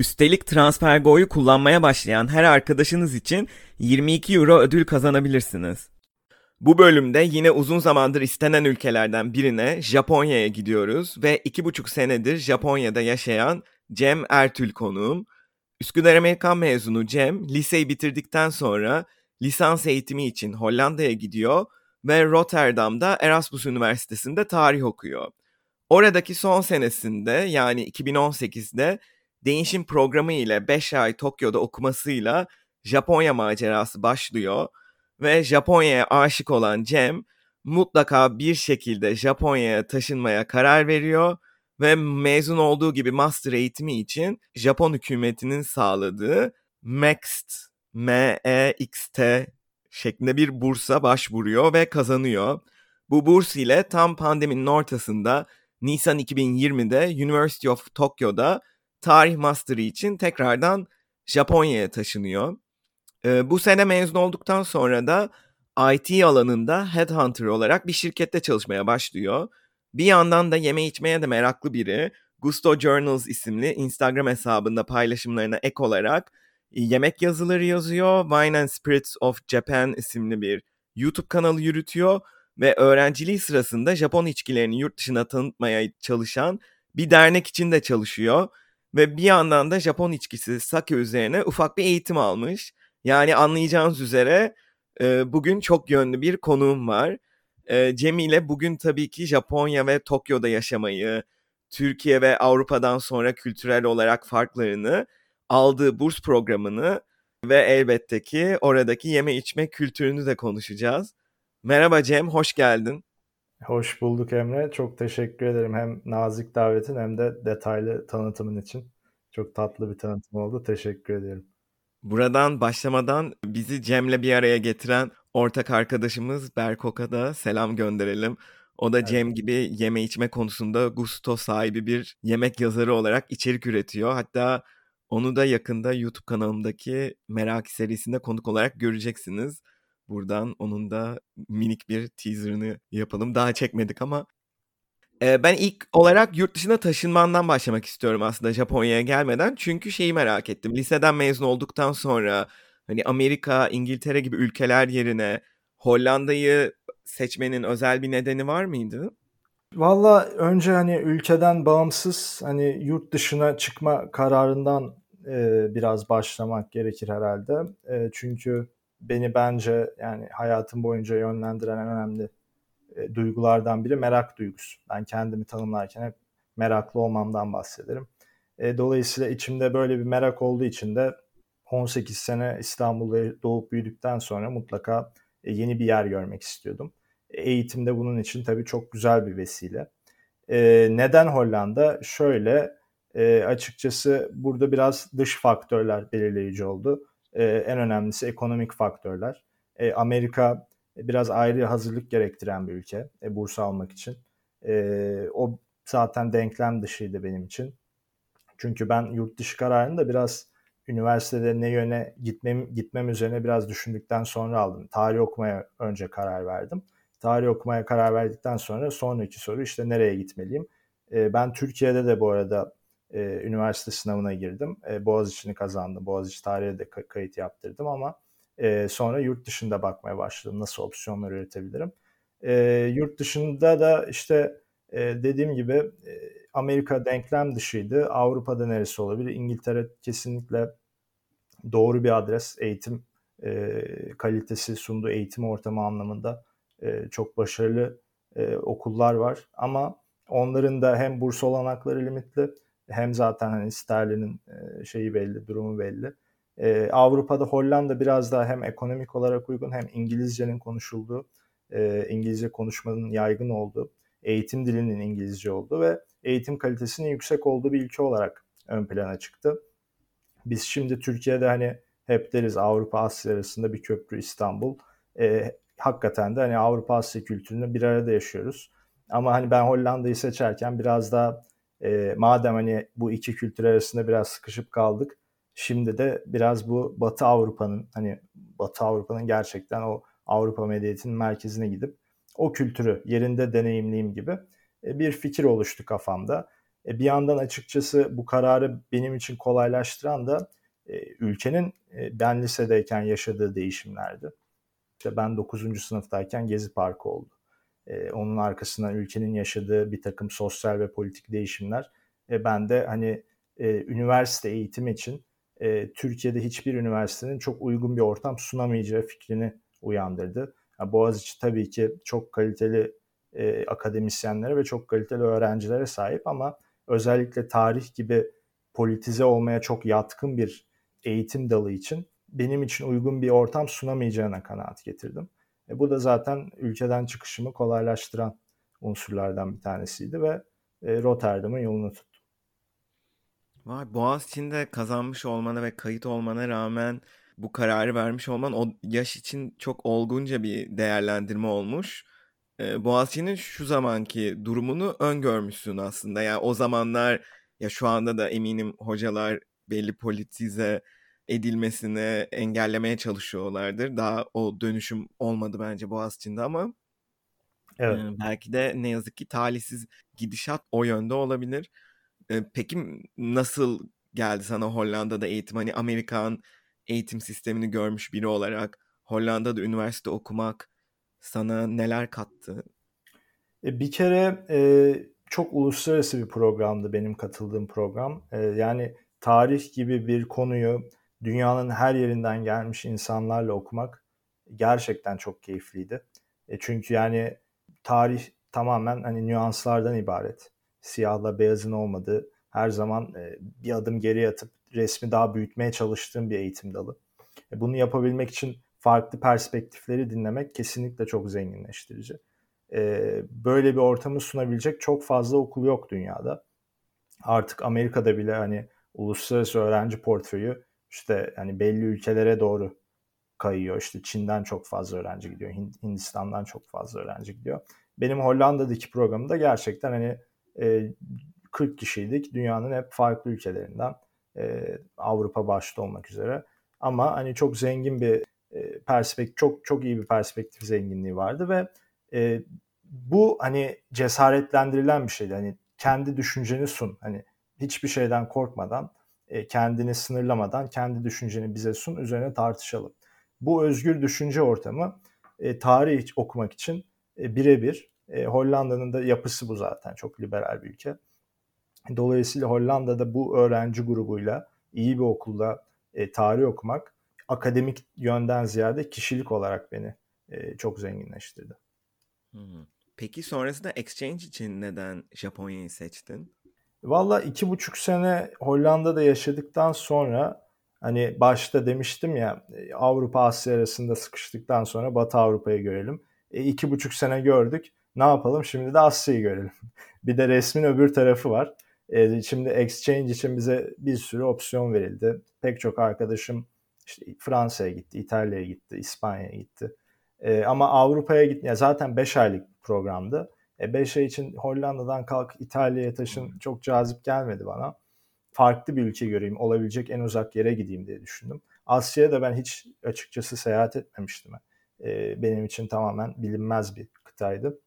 Üstelik TransferGo'yu kullanmaya başlayan her arkadaşınız için 22 euro ödül kazanabilirsiniz. Bu bölümde yine uzun zamandır istenen ülkelerden birine Japonya'ya gidiyoruz ve iki buçuk senedir Japonya'da yaşayan Cem Ertül konuğum. Üsküdar Amerikan mezunu Cem liseyi bitirdikten sonra lisans eğitimi için Hollanda'ya gidiyor ve Rotterdam'da Erasmus Üniversitesi'nde tarih okuyor. Oradaki son senesinde yani 2018'de değişim programı ile 5 ay Tokyo'da okumasıyla Japonya macerası başlıyor ve Japonya'ya aşık olan Cem mutlaka bir şekilde Japonya'ya taşınmaya karar veriyor ve mezun olduğu gibi master eğitimi için Japon hükümetinin sağladığı MEXT, M-E-X-T şeklinde bir bursa başvuruyor ve kazanıyor. Bu burs ile tam pandeminin ortasında Nisan 2020'de University of Tokyo'da tarih master'ı için tekrardan Japonya'ya taşınıyor. Ee, bu sene mezun olduktan sonra da IT alanında headhunter olarak bir şirkette çalışmaya başlıyor. Bir yandan da yeme içmeye de meraklı biri. Gusto Journals isimli Instagram hesabında paylaşımlarına ek olarak e, yemek yazıları yazıyor. Wine and Spirits of Japan isimli bir YouTube kanalı yürütüyor ve öğrenciliği sırasında Japon içkilerini yurt dışına tanıtmaya çalışan bir dernek için de çalışıyor. Ve bir yandan da Japon içkisi sake üzerine ufak bir eğitim almış. Yani anlayacağınız üzere e, bugün çok yönlü bir konuğum var. E, Cem ile bugün tabii ki Japonya ve Tokyo'da yaşamayı, Türkiye ve Avrupa'dan sonra kültürel olarak farklarını, aldığı burs programını ve elbette ki oradaki yeme içme kültürünü de konuşacağız. Merhaba Cem, hoş geldin. Hoş bulduk Emre. Çok teşekkür ederim hem nazik davetin hem de detaylı tanıtımın için. Çok tatlı bir tanıtım oldu. Teşekkür ederim. Buradan başlamadan bizi Cem'le bir araya getiren ortak arkadaşımız Berkok'a da selam gönderelim. O da evet. Cem gibi yeme içme konusunda gusto sahibi bir yemek yazarı olarak içerik üretiyor. Hatta onu da yakında YouTube kanalımdaki Merak serisinde konuk olarak göreceksiniz. Buradan onun da minik bir teaserını yapalım. Daha çekmedik ama ee, ben ilk olarak yurt dışına taşınmandan başlamak istiyorum aslında Japonya'ya gelmeden. Çünkü şeyi merak ettim. Liseden mezun olduktan sonra hani Amerika, İngiltere gibi ülkeler yerine Hollanda'yı seçmenin özel bir nedeni var mıydı? Valla önce hani ülkeden bağımsız hani yurt dışına çıkma kararından e, biraz başlamak gerekir herhalde. E, çünkü beni bence yani hayatım boyunca yönlendiren en önemli e, duygulardan biri merak duygusu. Ben kendimi tanımlarken hep meraklı olmamdan bahsederim. E, dolayısıyla içimde böyle bir merak olduğu için de 18 sene İstanbul'da doğup büyüdükten sonra mutlaka e, yeni bir yer görmek istiyordum. E, eğitim de bunun için tabii çok güzel bir vesile. E, neden Hollanda? Şöyle e, açıkçası burada biraz dış faktörler belirleyici oldu. E, en önemlisi ekonomik faktörler. E, Amerika biraz ayrı hazırlık gerektiren bir ülke e, burs almak için. E, o zaten denklem dışıydı benim için. Çünkü ben yurt dışı kararını da biraz üniversitede ne yöne gitmem, gitmem üzerine biraz düşündükten sonra aldım. Tarih okumaya önce karar verdim. Tarih okumaya karar verdikten sonra sonraki soru işte nereye gitmeliyim? E, ben Türkiye'de de bu arada e, üniversite sınavına girdim. E, Boğaziçi'ni kazandım. Boğaziçi tarihe de kayıt yaptırdım ama e, sonra yurt dışında bakmaya başladım. Nasıl opsiyonlar üretebilirim. E, yurt dışında da işte e, dediğim gibi e, Amerika denklem dışıydı. Avrupa'da neresi olabilir? İngiltere kesinlikle doğru bir adres. Eğitim e, kalitesi sunduğu eğitim ortamı anlamında e, çok başarılı e, okullar var. Ama onların da hem burs olanakları limitli hem zaten hani sterlinin e, şeyi belli, durumu belli. Ee, Avrupa'da Hollanda biraz daha hem ekonomik olarak uygun hem İngilizcenin konuşulduğu, e, İngilizce konuşmanın yaygın olduğu, eğitim dilinin İngilizce olduğu ve eğitim kalitesinin yüksek olduğu bir ülke olarak ön plana çıktı. Biz şimdi Türkiye'de hani hep deriz Avrupa Asya arasında bir köprü İstanbul. E, hakikaten de hani Avrupa Asya kültürünü bir arada yaşıyoruz. Ama hani ben Hollanda'yı seçerken biraz daha e, madem hani bu iki kültür arasında biraz sıkışıp kaldık. Şimdi de biraz bu Batı Avrupa'nın hani Batı Avrupa'nın gerçekten o Avrupa medeniyetinin merkezine gidip o kültürü yerinde deneyimleyeyim gibi e, bir fikir oluştu kafamda. E, bir yandan açıkçası bu kararı benim için kolaylaştıran da e, ülkenin ben lisedeyken yaşadığı değişimlerdi. İşte ben 9. sınıftayken Gezi Parkı oldu. Onun arkasından ülkenin yaşadığı bir takım sosyal ve politik değişimler. Ben de hani üniversite eğitimi için Türkiye'de hiçbir üniversitenin çok uygun bir ortam sunamayacağı fikrini uyandırdı. Boğaziçi tabii ki çok kaliteli e, akademisyenlere ve çok kaliteli öğrencilere sahip ama özellikle tarih gibi politize olmaya çok yatkın bir eğitim dalı için benim için uygun bir ortam sunamayacağına kanaat getirdim. E, bu da zaten ülkeden çıkışımı kolaylaştıran unsurlardan bir tanesiydi ve e, Rotterdam'ın yolunu tuttum. Vay Boğaziçi'nde kazanmış olmana ve kayıt olmana rağmen bu kararı vermiş olman o yaş için çok olgunca bir değerlendirme olmuş. Ee, Boğaziçi'nin şu zamanki durumunu öngörmüşsün aslında. Yani o zamanlar ya şu anda da eminim hocalar belli politize edilmesini engellemeye çalışıyorlardır. Daha o dönüşüm olmadı bence Boğaziçi'nde ama evet. e, belki de ne yazık ki talihsiz gidişat o yönde olabilir. E, peki nasıl geldi sana Hollanda'da eğitim? Hani Amerikan eğitim sistemini görmüş biri olarak Hollanda'da üniversite okumak sana neler kattı? E, bir kere e, çok uluslararası bir programdı benim katıldığım program. E, yani tarih gibi bir konuyu dünyanın her yerinden gelmiş insanlarla okumak gerçekten çok keyifliydi. E, çünkü yani tarih tamamen hani nüanslardan ibaret. Siyahla beyazın olmadığı, her zaman e, bir adım geri atıp resmi daha büyütmeye çalıştığım bir eğitim dalı. E, bunu yapabilmek için farklı perspektifleri dinlemek kesinlikle çok zenginleştirici. E, böyle bir ortamı sunabilecek çok fazla okul yok dünyada. Artık Amerika'da bile hani uluslararası öğrenci portföyü işte hani belli ülkelere doğru kayıyor. İşte Çin'den çok fazla öğrenci gidiyor. Hindistan'dan çok fazla öğrenci gidiyor. Benim Hollanda'daki programımda gerçekten hani 40 kişiydik. Dünyanın hep farklı ülkelerinden e, Avrupa başta olmak üzere. Ama hani çok zengin bir e, perspektif, çok çok iyi bir perspektif zenginliği vardı ve e, bu hani cesaretlendirilen bir şeydi. Hani kendi düşünceni sun. Hani hiçbir şeyden korkmadan, e, kendini sınırlamadan kendi düşünceni bize sun, üzerine tartışalım. Bu özgür düşünce ortamı e, tarih okumak için e, birebir. Hollanda'nın da yapısı bu zaten. Çok liberal bir ülke. Dolayısıyla Hollanda'da bu öğrenci grubuyla iyi bir okulda tarih okumak akademik yönden ziyade kişilik olarak beni çok zenginleştirdi. Peki sonrasında exchange için neden Japonya'yı seçtin? Valla iki buçuk sene Hollanda'da yaşadıktan sonra hani başta demiştim ya e, Avrupa Asya arasında sıkıştıktan sonra Batı Avrupa'yı görelim. E, iki buçuk sene gördük. Ne yapalım şimdi de Asya'yı görelim. bir de resmin öbür tarafı var. E, şimdi exchange için bize bir sürü opsiyon verildi. Pek çok arkadaşım işte Fransa'ya gitti, İtalya'ya gitti, İspanya'ya gitti. E, ama Avrupa'ya gitti. Zaten 5 aylık programdı. 5 e, ay için Hollanda'dan kalk İtalya'ya taşın çok cazip gelmedi bana. Farklı bir ülke göreyim, olabilecek en uzak yere gideyim diye düşündüm. Asya'ya da ben hiç açıkçası seyahat etmemiştim. E, benim için tamamen bilinmez bir kıtaydı.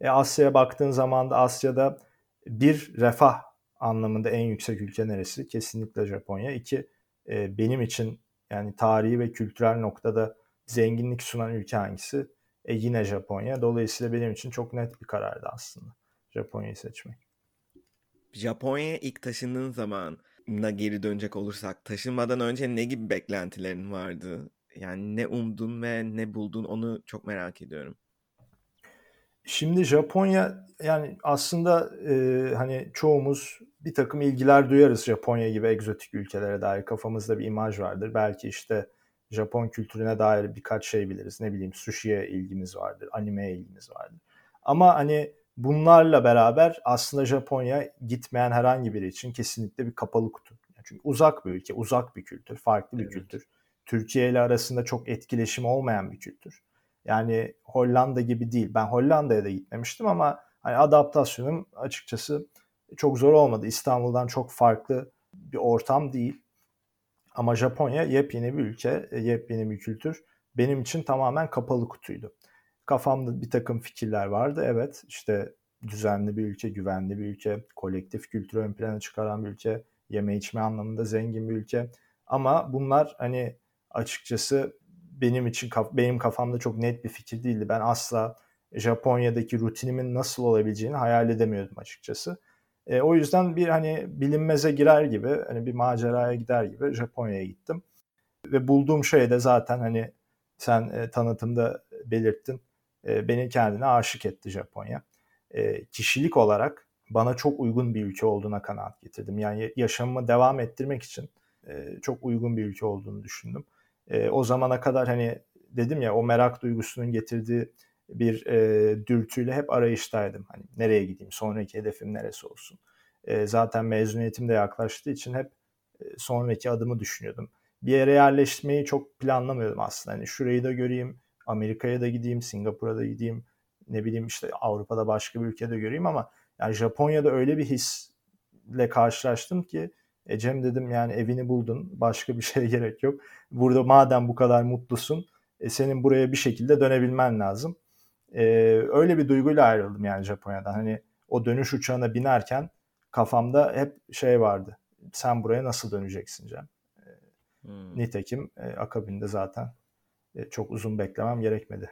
E, Asya'ya baktığın zaman da Asya'da bir refah anlamında en yüksek ülke neresi? Kesinlikle Japonya. İki, e, benim için yani tarihi ve kültürel noktada zenginlik sunan ülke hangisi? E, yine Japonya. Dolayısıyla benim için çok net bir karardı aslında Japonya'yı seçmek. Japonya'ya ilk taşındığın zaman na geri dönecek olursak taşınmadan önce ne gibi beklentilerin vardı? Yani ne umdun ve ne buldun onu çok merak ediyorum. Şimdi Japonya yani aslında e, hani çoğumuz bir takım ilgiler duyarız Japonya gibi egzotik ülkelere dair kafamızda bir imaj vardır. Belki işte Japon kültürüne dair birkaç şey biliriz. Ne bileyim sushi'ye ilgimiz vardır, animeye ilgimiz vardır. Ama hani bunlarla beraber aslında Japonya gitmeyen herhangi biri için kesinlikle bir kapalı kutu. Çünkü uzak bir ülke, uzak bir kültür, farklı bir evet. kültür. Türkiye ile arasında çok etkileşim olmayan bir kültür. Yani Hollanda gibi değil. Ben Hollanda'ya da gitmemiştim ama hani adaptasyonum açıkçası çok zor olmadı. İstanbul'dan çok farklı bir ortam değil. Ama Japonya yepyeni bir ülke, e, yepyeni bir kültür. Benim için tamamen kapalı kutuydu. Kafamda bir takım fikirler vardı. Evet işte düzenli bir ülke, güvenli bir ülke, kolektif kültürü ön plana çıkaran bir ülke, yeme içme anlamında zengin bir ülke. Ama bunlar hani açıkçası benim için benim kafamda çok net bir fikir değildi. Ben asla Japonya'daki rutinimin nasıl olabileceğini hayal edemiyordum açıkçası. E, o yüzden bir hani bilinmeze girer gibi, hani bir maceraya gider gibi Japonya'ya gittim. Ve bulduğum şey de zaten hani sen e, tanıtımda belirttin. E, beni kendine aşık etti Japonya. E, kişilik olarak bana çok uygun bir ülke olduğuna kanaat getirdim. Yani yaşamımı devam ettirmek için e, çok uygun bir ülke olduğunu düşündüm. E, o zamana kadar hani dedim ya o merak duygusunun getirdiği bir e, dürtüyle hep arayıştaydım. Hani nereye gideyim, sonraki hedefim neresi olsun. E, zaten mezuniyetim de yaklaştığı için hep e, sonraki adımı düşünüyordum. Bir yere yerleşmeyi çok planlamıyordum aslında. Hani şurayı da göreyim, Amerika'ya da gideyim, Singapur'a da gideyim, ne bileyim işte Avrupa'da başka bir ülkede göreyim ama yani Japonya'da öyle bir hisle karşılaştım ki e Cem dedim yani evini buldun. Başka bir şeye gerek yok. Burada madem bu kadar mutlusun e, senin buraya bir şekilde dönebilmen lazım. E, öyle bir duyguyla ayrıldım yani Japonya'dan. Hani o dönüş uçağına binerken kafamda hep şey vardı. Sen buraya nasıl döneceksin Cem? Hmm. Nitekim e, akabinde zaten e, çok uzun beklemem gerekmedi.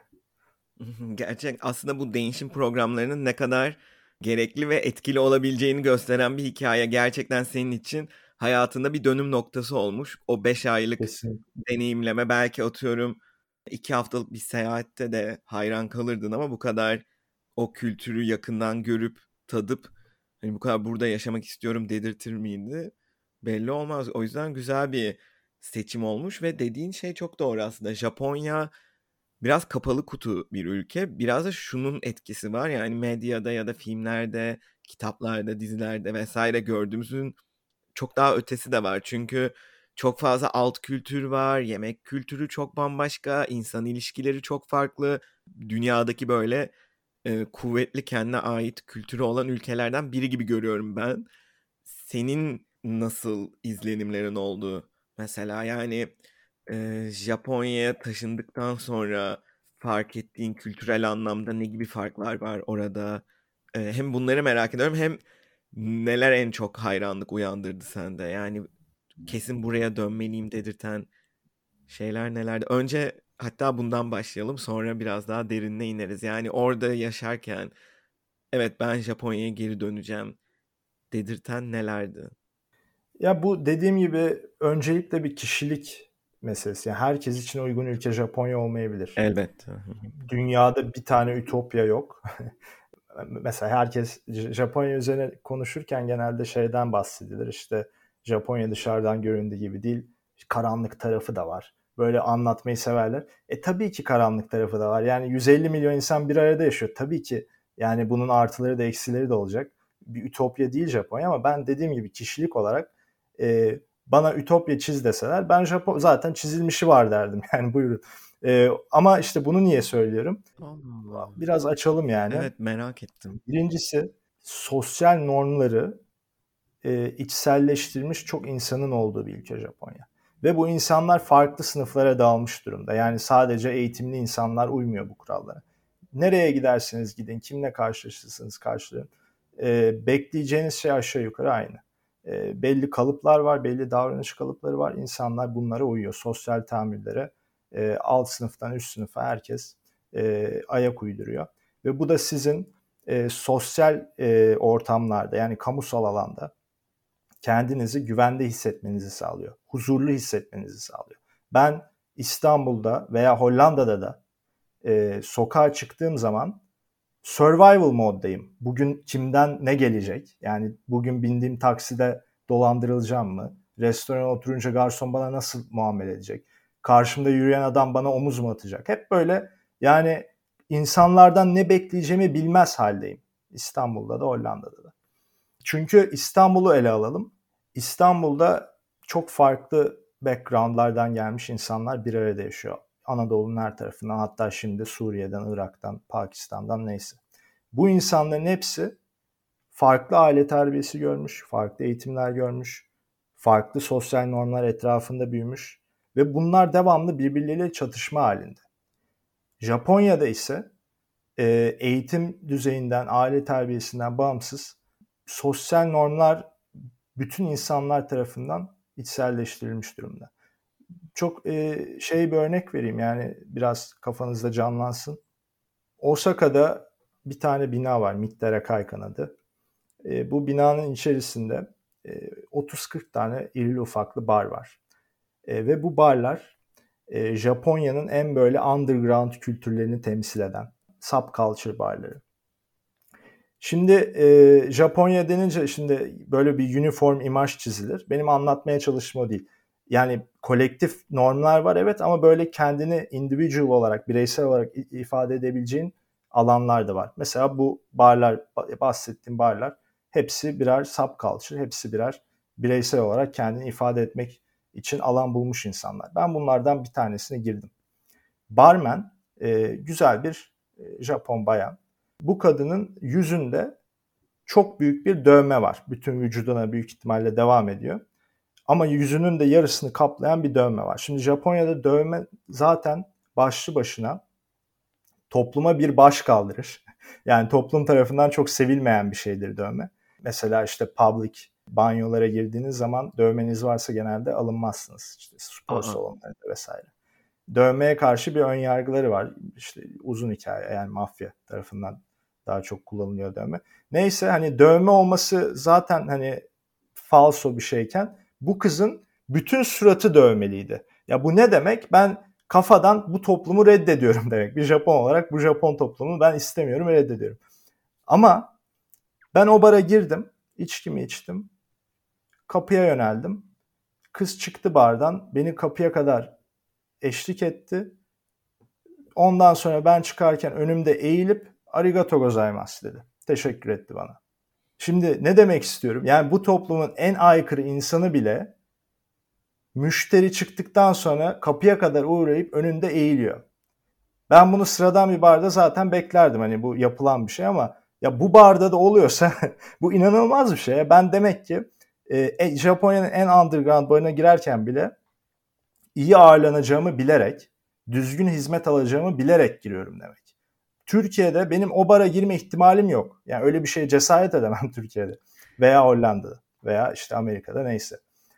Gerçek aslında bu değişim programlarının ne kadar gerekli ve etkili olabileceğini gösteren bir hikaye. Gerçekten senin için hayatında bir dönüm noktası olmuş. O 5 aylık Kesinlikle. deneyimleme belki atıyorum 2 haftalık bir seyahatte de hayran kalırdın ama bu kadar o kültürü yakından görüp tadıp hani bu kadar burada yaşamak istiyorum dedirtir miydi? Belli olmaz. O yüzden güzel bir seçim olmuş ve dediğin şey çok doğru aslında. Japonya biraz kapalı kutu bir ülke. Biraz da şunun etkisi var yani medyada ya da filmlerde, kitaplarda, dizilerde vesaire gördüğümüzün çok daha ötesi de var. Çünkü çok fazla alt kültür var, yemek kültürü çok bambaşka, insan ilişkileri çok farklı. Dünyadaki böyle e, kuvvetli kendine ait kültürü olan ülkelerden biri gibi görüyorum ben. Senin nasıl izlenimlerin oldu? Mesela yani e, Japonya'ya taşındıktan sonra fark ettiğin kültürel anlamda ne gibi farklar var orada? E, hem bunları merak ediyorum hem neler en çok hayranlık uyandırdı sende? Yani kesin buraya dönmeliyim dedirten şeyler nelerdi? Önce hatta bundan başlayalım sonra biraz daha derinine ineriz. Yani orada yaşarken evet ben Japonya'ya geri döneceğim dedirten nelerdi? Ya bu dediğim gibi öncelikle bir kişilik meselesi. Yani herkes için uygun ülke Japonya olmayabilir. Elbette. Dünyada bir tane ütopya yok. Mesela herkes Japonya üzerine konuşurken genelde şeyden bahsedilir. İşte Japonya dışarıdan göründüğü gibi değil. Karanlık tarafı da var. Böyle anlatmayı severler. E tabii ki karanlık tarafı da var. Yani 150 milyon insan bir arada yaşıyor. Tabii ki yani bunun artıları da eksileri de olacak. Bir ütopya değil Japonya ama ben dediğim gibi kişilik olarak e, bana ütopya çiz deseler ben Japon zaten çizilmişi var derdim. Yani buyurun. E, ama işte bunu niye söylüyorum? Allah. Biraz açalım yani. Evet merak ettim. Birincisi sosyal normları e, içselleştirmiş çok insanın olduğu bir ülke Japonya. Ve bu insanlar farklı sınıflara dağılmış durumda. Yani sadece eğitimli insanlar uymuyor bu kurallara. Nereye giderseniz gidin, kimle karşılaşırsanız karşılayın. E, bekleyeceğiniz şey aşağı yukarı aynı. E, belli kalıplar var, belli davranış kalıpları var. İnsanlar bunlara uyuyor. Sosyal tahammüllere e, alt sınıftan üst sınıfa herkes e, ayak uyduruyor. Ve bu da sizin e, sosyal e, ortamlarda yani kamusal alanda kendinizi güvende hissetmenizi sağlıyor. Huzurlu hissetmenizi sağlıyor. Ben İstanbul'da veya Hollanda'da da e, sokağa çıktığım zaman survival moddayım. Bugün kimden ne gelecek? Yani bugün bindiğim takside dolandırılacağım mı? Restorana oturunca garson bana nasıl muamele edecek? Karşımda yürüyen adam bana omuz mu atacak? Hep böyle yani insanlardan ne bekleyeceğimi bilmez haldeyim. İstanbul'da da Hollanda'da da. Çünkü İstanbul'u ele alalım. İstanbul'da çok farklı backgroundlardan gelmiş insanlar bir arada yaşıyor. Anadolu'nun her tarafından hatta şimdi Suriye'den, Irak'tan, Pakistan'dan neyse. Bu insanların hepsi farklı aile terbiyesi görmüş, farklı eğitimler görmüş, farklı sosyal normlar etrafında büyümüş ve bunlar devamlı birbirleriyle çatışma halinde. Japonya'da ise eğitim düzeyinden, aile terbiyesinden bağımsız sosyal normlar bütün insanlar tarafından içselleştirilmiş durumda. Çok e, şey bir örnek vereyim yani biraz kafanızda canlansın. Osaka'da bir tane bina var Mittera Kaikan adı. E, bu binanın içerisinde e, 30-40 tane irili ufaklı bar var. E, ve bu barlar e, Japonya'nın en böyle underground kültürlerini temsil eden subculture barları. Şimdi e, Japonya denince şimdi böyle bir uniform imaj çizilir. Benim anlatmaya çalıştığım o değil. Yani kolektif normlar var evet ama böyle kendini individual olarak, bireysel olarak ifade edebileceğin alanlar da var. Mesela bu barlar, bahsettiğim barlar hepsi birer subculture, hepsi birer bireysel olarak kendini ifade etmek için alan bulmuş insanlar. Ben bunlardan bir tanesine girdim. Barman e, güzel bir e, Japon bayan. Bu kadının yüzünde çok büyük bir dövme var. Bütün vücuduna büyük ihtimalle devam ediyor. Ama yüzünün de yarısını kaplayan bir dövme var. Şimdi Japonya'da dövme zaten başlı başına topluma bir baş kaldırır. Yani toplum tarafından çok sevilmeyen bir şeydir dövme. Mesela işte public banyolara girdiğiniz zaman dövmeniz varsa genelde alınmazsınız. İşte spor salonlarında vesaire. Dövmeye karşı bir ön yargıları var. İşte uzun hikaye yani mafya tarafından daha çok kullanılıyor dövme. Neyse hani dövme olması zaten hani falso bir şeyken bu kızın bütün suratı dövmeliydi. Ya bu ne demek? Ben kafadan bu toplumu reddediyorum demek. Bir Japon olarak bu Japon toplumunu ben istemiyorum reddediyorum. Ama ben o bara girdim, içkimi içtim, kapıya yöneldim. Kız çıktı bardan, beni kapıya kadar eşlik etti. Ondan sonra ben çıkarken önümde eğilip arigato gozaimasu dedi. Teşekkür etti bana. Şimdi ne demek istiyorum? Yani bu toplumun en aykırı insanı bile müşteri çıktıktan sonra kapıya kadar uğrayıp önünde eğiliyor. Ben bunu sıradan bir barda zaten beklerdim hani bu yapılan bir şey ama ya bu barda da oluyorsa bu inanılmaz bir şey. Ben demek ki e, e, Japonya'nın en underground barına girerken bile iyi ağırlanacağımı bilerek, düzgün hizmet alacağımı bilerek giriyorum demek. Türkiye'de benim o bara girme ihtimalim yok. Yani öyle bir şeye cesaret edemem Türkiye'de veya Hollanda'da veya işte Amerika'da neyse.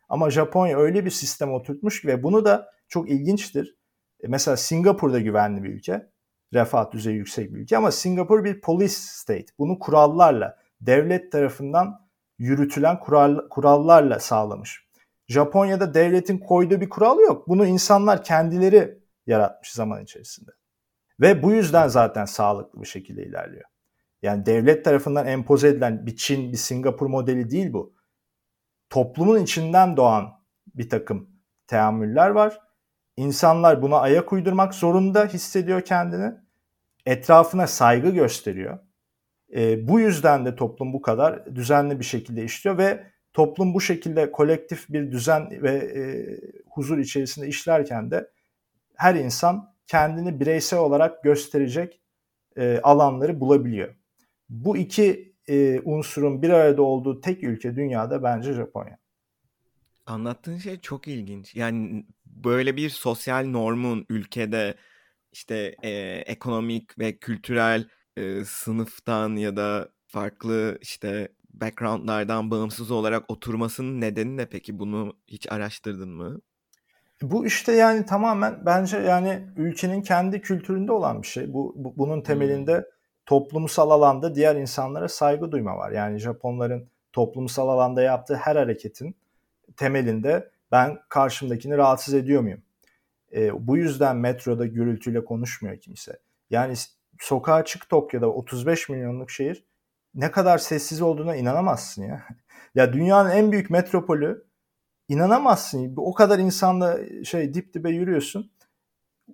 Ama Japonya öyle bir sistem oturtmuş ve bunu da çok ilginçtir. E, mesela Singapur'da güvenli bir ülke. Refah düzeyi yüksek bir ülke ama Singapur bir police state. Bunu kurallarla, devlet tarafından yürütülen kural, kurallarla sağlamış. Japonya'da devletin koyduğu bir kural yok. Bunu insanlar kendileri yaratmış zaman içerisinde. Ve bu yüzden zaten sağlıklı bir şekilde ilerliyor. Yani devlet tarafından empoze edilen bir Çin, bir Singapur modeli değil bu. Toplumun içinden doğan bir takım teamüller var. İnsanlar buna ayak uydurmak zorunda hissediyor kendini. Etrafına saygı gösteriyor. E, bu yüzden de toplum bu kadar düzenli bir şekilde işliyor ve toplum bu şekilde kolektif bir düzen ve e, huzur içerisinde işlerken de her insan kendini bireysel olarak gösterecek e, alanları bulabiliyor. Bu iki e, unsurun bir arada olduğu tek ülke dünyada bence Japonya. Anlattığın şey çok ilginç. Yani böyle bir sosyal normun ülkede işte e, ekonomik ve kültürel e, sınıftan ya da farklı işte backgroundlardan bağımsız olarak oturmasının nedeni ne peki? Bunu hiç araştırdın mı? Bu işte yani tamamen bence yani ülkenin kendi kültüründe olan bir şey. Bu, bu bunun temelinde hmm. toplumsal alanda diğer insanlara saygı duyma var. Yani Japonların toplumsal alanda yaptığı her hareketin temelinde ben karşımdakini rahatsız ediyor muyum? E, bu yüzden metroda gürültüyle konuşmuyor kimse. Yani sokağa çık Tokyo'da 35 milyonluk şehir ne kadar sessiz olduğuna inanamazsın ya. ya dünyanın en büyük metropolü inanamazsın. O kadar insanla şey dip dibe yürüyorsun.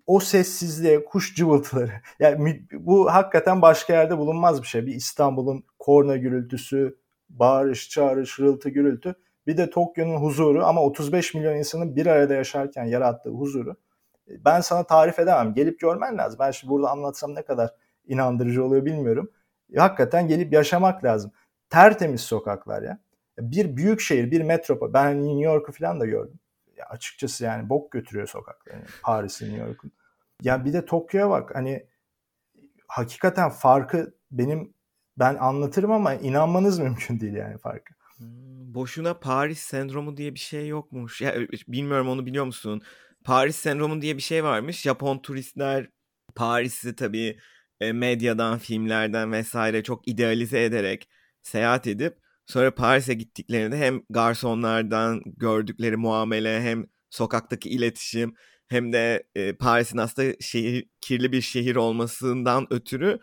O sessizliğe, kuş cıvıltıları. Yani bu hakikaten başka yerde bulunmaz bir şey. Bir İstanbul'un korna gürültüsü, bağırış, çağırış, hırıltı, gürültü. Bir de Tokyo'nun huzuru ama 35 milyon insanın bir arada yaşarken yarattığı huzuru Ben sana tarif edemem. Gelip görmen lazım. Ben şimdi burada anlatsam ne kadar inandırıcı oluyor bilmiyorum. Hakikaten gelip yaşamak lazım. Tertemiz sokaklar ya. Bir büyük şehir, bir metropol. Ben New York'u falan da gördüm. Ya açıkçası yani bok götürüyor sokakları. Yani Paris'in, New York'un. Ya bir de Tokyo'ya bak. Hani hakikaten farkı benim ben anlatırım ama inanmanız mümkün değil yani farkı. Hmm, boşuna Paris sendromu diye bir şey yokmuş. Ya bilmiyorum onu biliyor musun? Paris sendromu diye bir şey varmış. Japon turistler Paris'i tabii e, medyadan, filmlerden vesaire çok idealize ederek seyahat edip sonra Paris'e gittiklerinde hem garsonlardan gördükleri muamele hem sokaktaki iletişim hem de e, Paris'in aslında şehir kirli bir şehir olmasından ötürü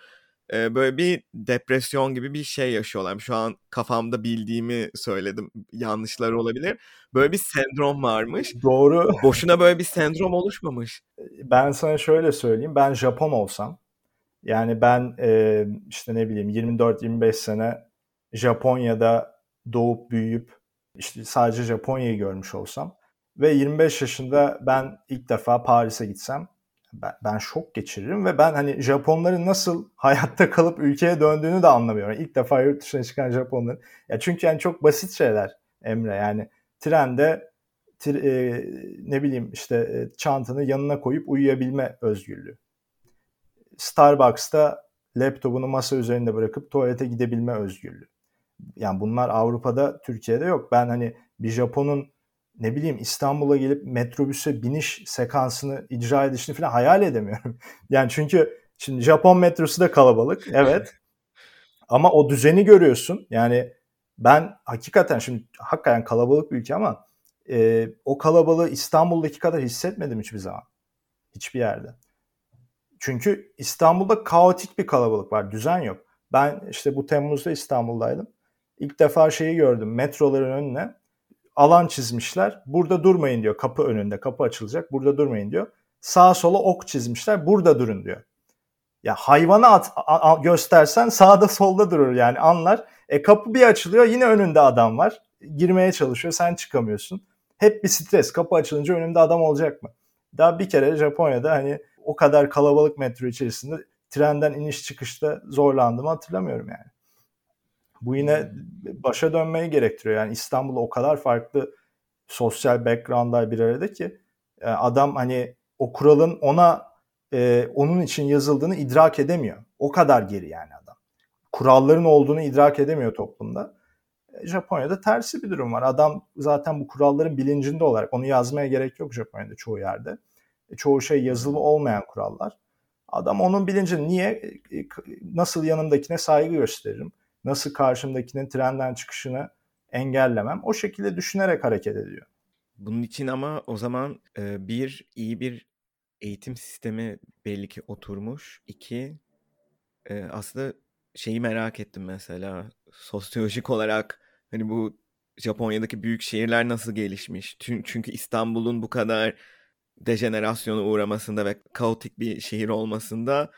e, böyle bir depresyon gibi bir şey yaşıyorlar. Şu an kafamda bildiğimi söyledim. Yanlışlar olabilir. Böyle bir sendrom varmış. Doğru. Boşuna böyle bir sendrom oluşmamış. Ben sana şöyle söyleyeyim. Ben Japon olsam yani ben e, işte ne bileyim 24-25 sene Japonya'da doğup büyüyüp işte sadece Japonya'yı görmüş olsam ve 25 yaşında ben ilk defa Paris'e gitsem ben, ben şok geçiririm ve ben hani Japonların nasıl hayatta kalıp ülkeye döndüğünü de anlamıyorum. İlk defa yurt dışına çıkan Japonların. Ya çünkü yani çok basit şeyler Emre yani trende tri, e, ne bileyim işte e, çantanı yanına koyup uyuyabilme özgürlüğü. Starbucks'ta laptopunu masa üzerinde bırakıp tuvalete gidebilme özgürlüğü. Yani bunlar Avrupa'da, Türkiye'de yok. Ben hani bir Japon'un ne bileyim İstanbul'a gelip metrobüse biniş sekansını icra edişini falan hayal edemiyorum. yani çünkü şimdi Japon metrosu da kalabalık evet. ama o düzeni görüyorsun. Yani ben hakikaten şimdi hakikaten kalabalık bir ülke ama e, o kalabalığı İstanbul'daki kadar hissetmedim hiçbir zaman. Hiçbir yerde. Çünkü İstanbul'da kaotik bir kalabalık var. Düzen yok. Ben işte bu Temmuz'da İstanbul'daydım. İlk defa şeyi gördüm. Metroların önüne alan çizmişler. Burada durmayın diyor. Kapı önünde. Kapı açılacak. Burada durmayın diyor. Sağa sola ok çizmişler. Burada durun diyor. Ya hayvanı at, a, a, göstersen sağda solda durur yani anlar. E kapı bir açılıyor yine önünde adam var. Girmeye çalışıyor sen çıkamıyorsun. Hep bir stres. Kapı açılınca önünde adam olacak mı? Daha bir kere Japonya'da hani o kadar kalabalık metro içerisinde trenden iniş çıkışta zorlandığımı hatırlamıyorum yani. Bu yine başa dönmeyi gerektiriyor. Yani İstanbul o kadar farklı sosyal backgroundlar bir arada ki e, adam hani o kuralın ona e, onun için yazıldığını idrak edemiyor. O kadar geri yani adam. Kuralların olduğunu idrak edemiyor toplumda. E, Japonya'da tersi bir durum var. Adam zaten bu kuralların bilincinde olarak onu yazmaya gerek yok Japonya'da çoğu yerde. E, çoğu şey yazılı olmayan kurallar. Adam onun bilincinde niye nasıl yanımdakine saygı gösteririm? Nasıl karşımdakinin trenden çıkışını engellemem. O şekilde düşünerek hareket ediyor. Bunun için ama o zaman e, bir iyi bir eğitim sistemi belli ki oturmuş. İki e, aslında şeyi merak ettim mesela sosyolojik olarak hani bu Japonya'daki büyük şehirler nasıl gelişmiş? Çünkü İstanbul'un bu kadar dejenerasyona uğramasında ve kaotik bir şehir olmasında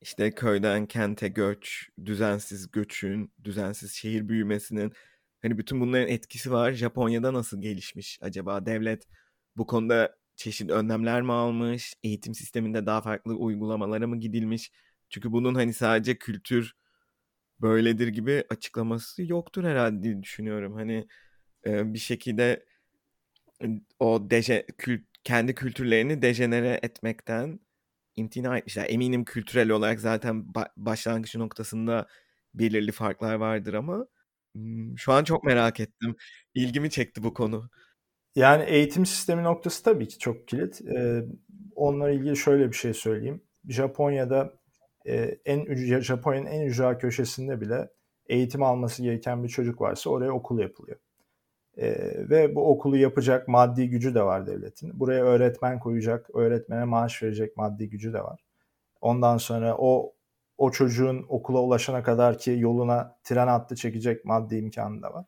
işte köyden kente göç, düzensiz göçün, düzensiz şehir büyümesinin hani bütün bunların etkisi var. Japonya'da nasıl gelişmiş acaba? Devlet bu konuda çeşitli önlemler mi almış? Eğitim sisteminde daha farklı uygulamalara mı gidilmiş? Çünkü bunun hani sadece kültür böyledir gibi açıklaması yoktur herhalde diye düşünüyorum. Hani bir şekilde o deje, kült, kendi kültürlerini dejenere etmekten imtina etmişler. Eminim kültürel olarak zaten ba- başlangıç noktasında belirli farklar vardır ama şu an çok merak ettim. İlgimi çekti bu konu. Yani eğitim sistemi noktası tabii ki çok kilit. Ee, onunla ilgili şöyle bir şey söyleyeyim. Japonya'da e, en Japonya'nın en ücra köşesinde bile eğitim alması gereken bir çocuk varsa oraya okul yapılıyor. E, ve bu okulu yapacak maddi gücü de var devletin. Buraya öğretmen koyacak, öğretmene maaş verecek maddi gücü de var. Ondan sonra o o çocuğun okula ulaşana kadar ki yoluna tren hattı çekecek maddi imkanı da var.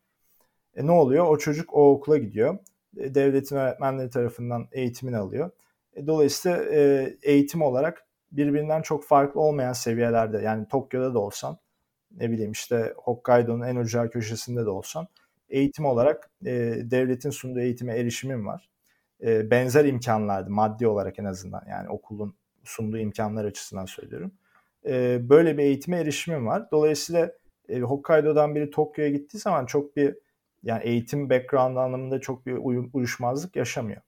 E ne oluyor? O çocuk o okula gidiyor. E, devletin öğretmenleri tarafından eğitimini alıyor. E, dolayısıyla e, eğitim olarak birbirinden çok farklı olmayan seviyelerde yani Tokyo'da da olsan ne bileyim işte Hokkaido'nun en ucra köşesinde de olsan eğitim olarak e, devletin sunduğu eğitime erişimim var. e, benzer imkanlardı maddi olarak en azından yani okulun sunduğu imkanlar açısından söylüyorum. E, böyle bir eğitime erişimim var. Dolayısıyla e, Hokkaido'dan biri Tokyo'ya gittiği zaman çok bir yani eğitim background anlamında çok bir uyuşmazlık yaşamıyor.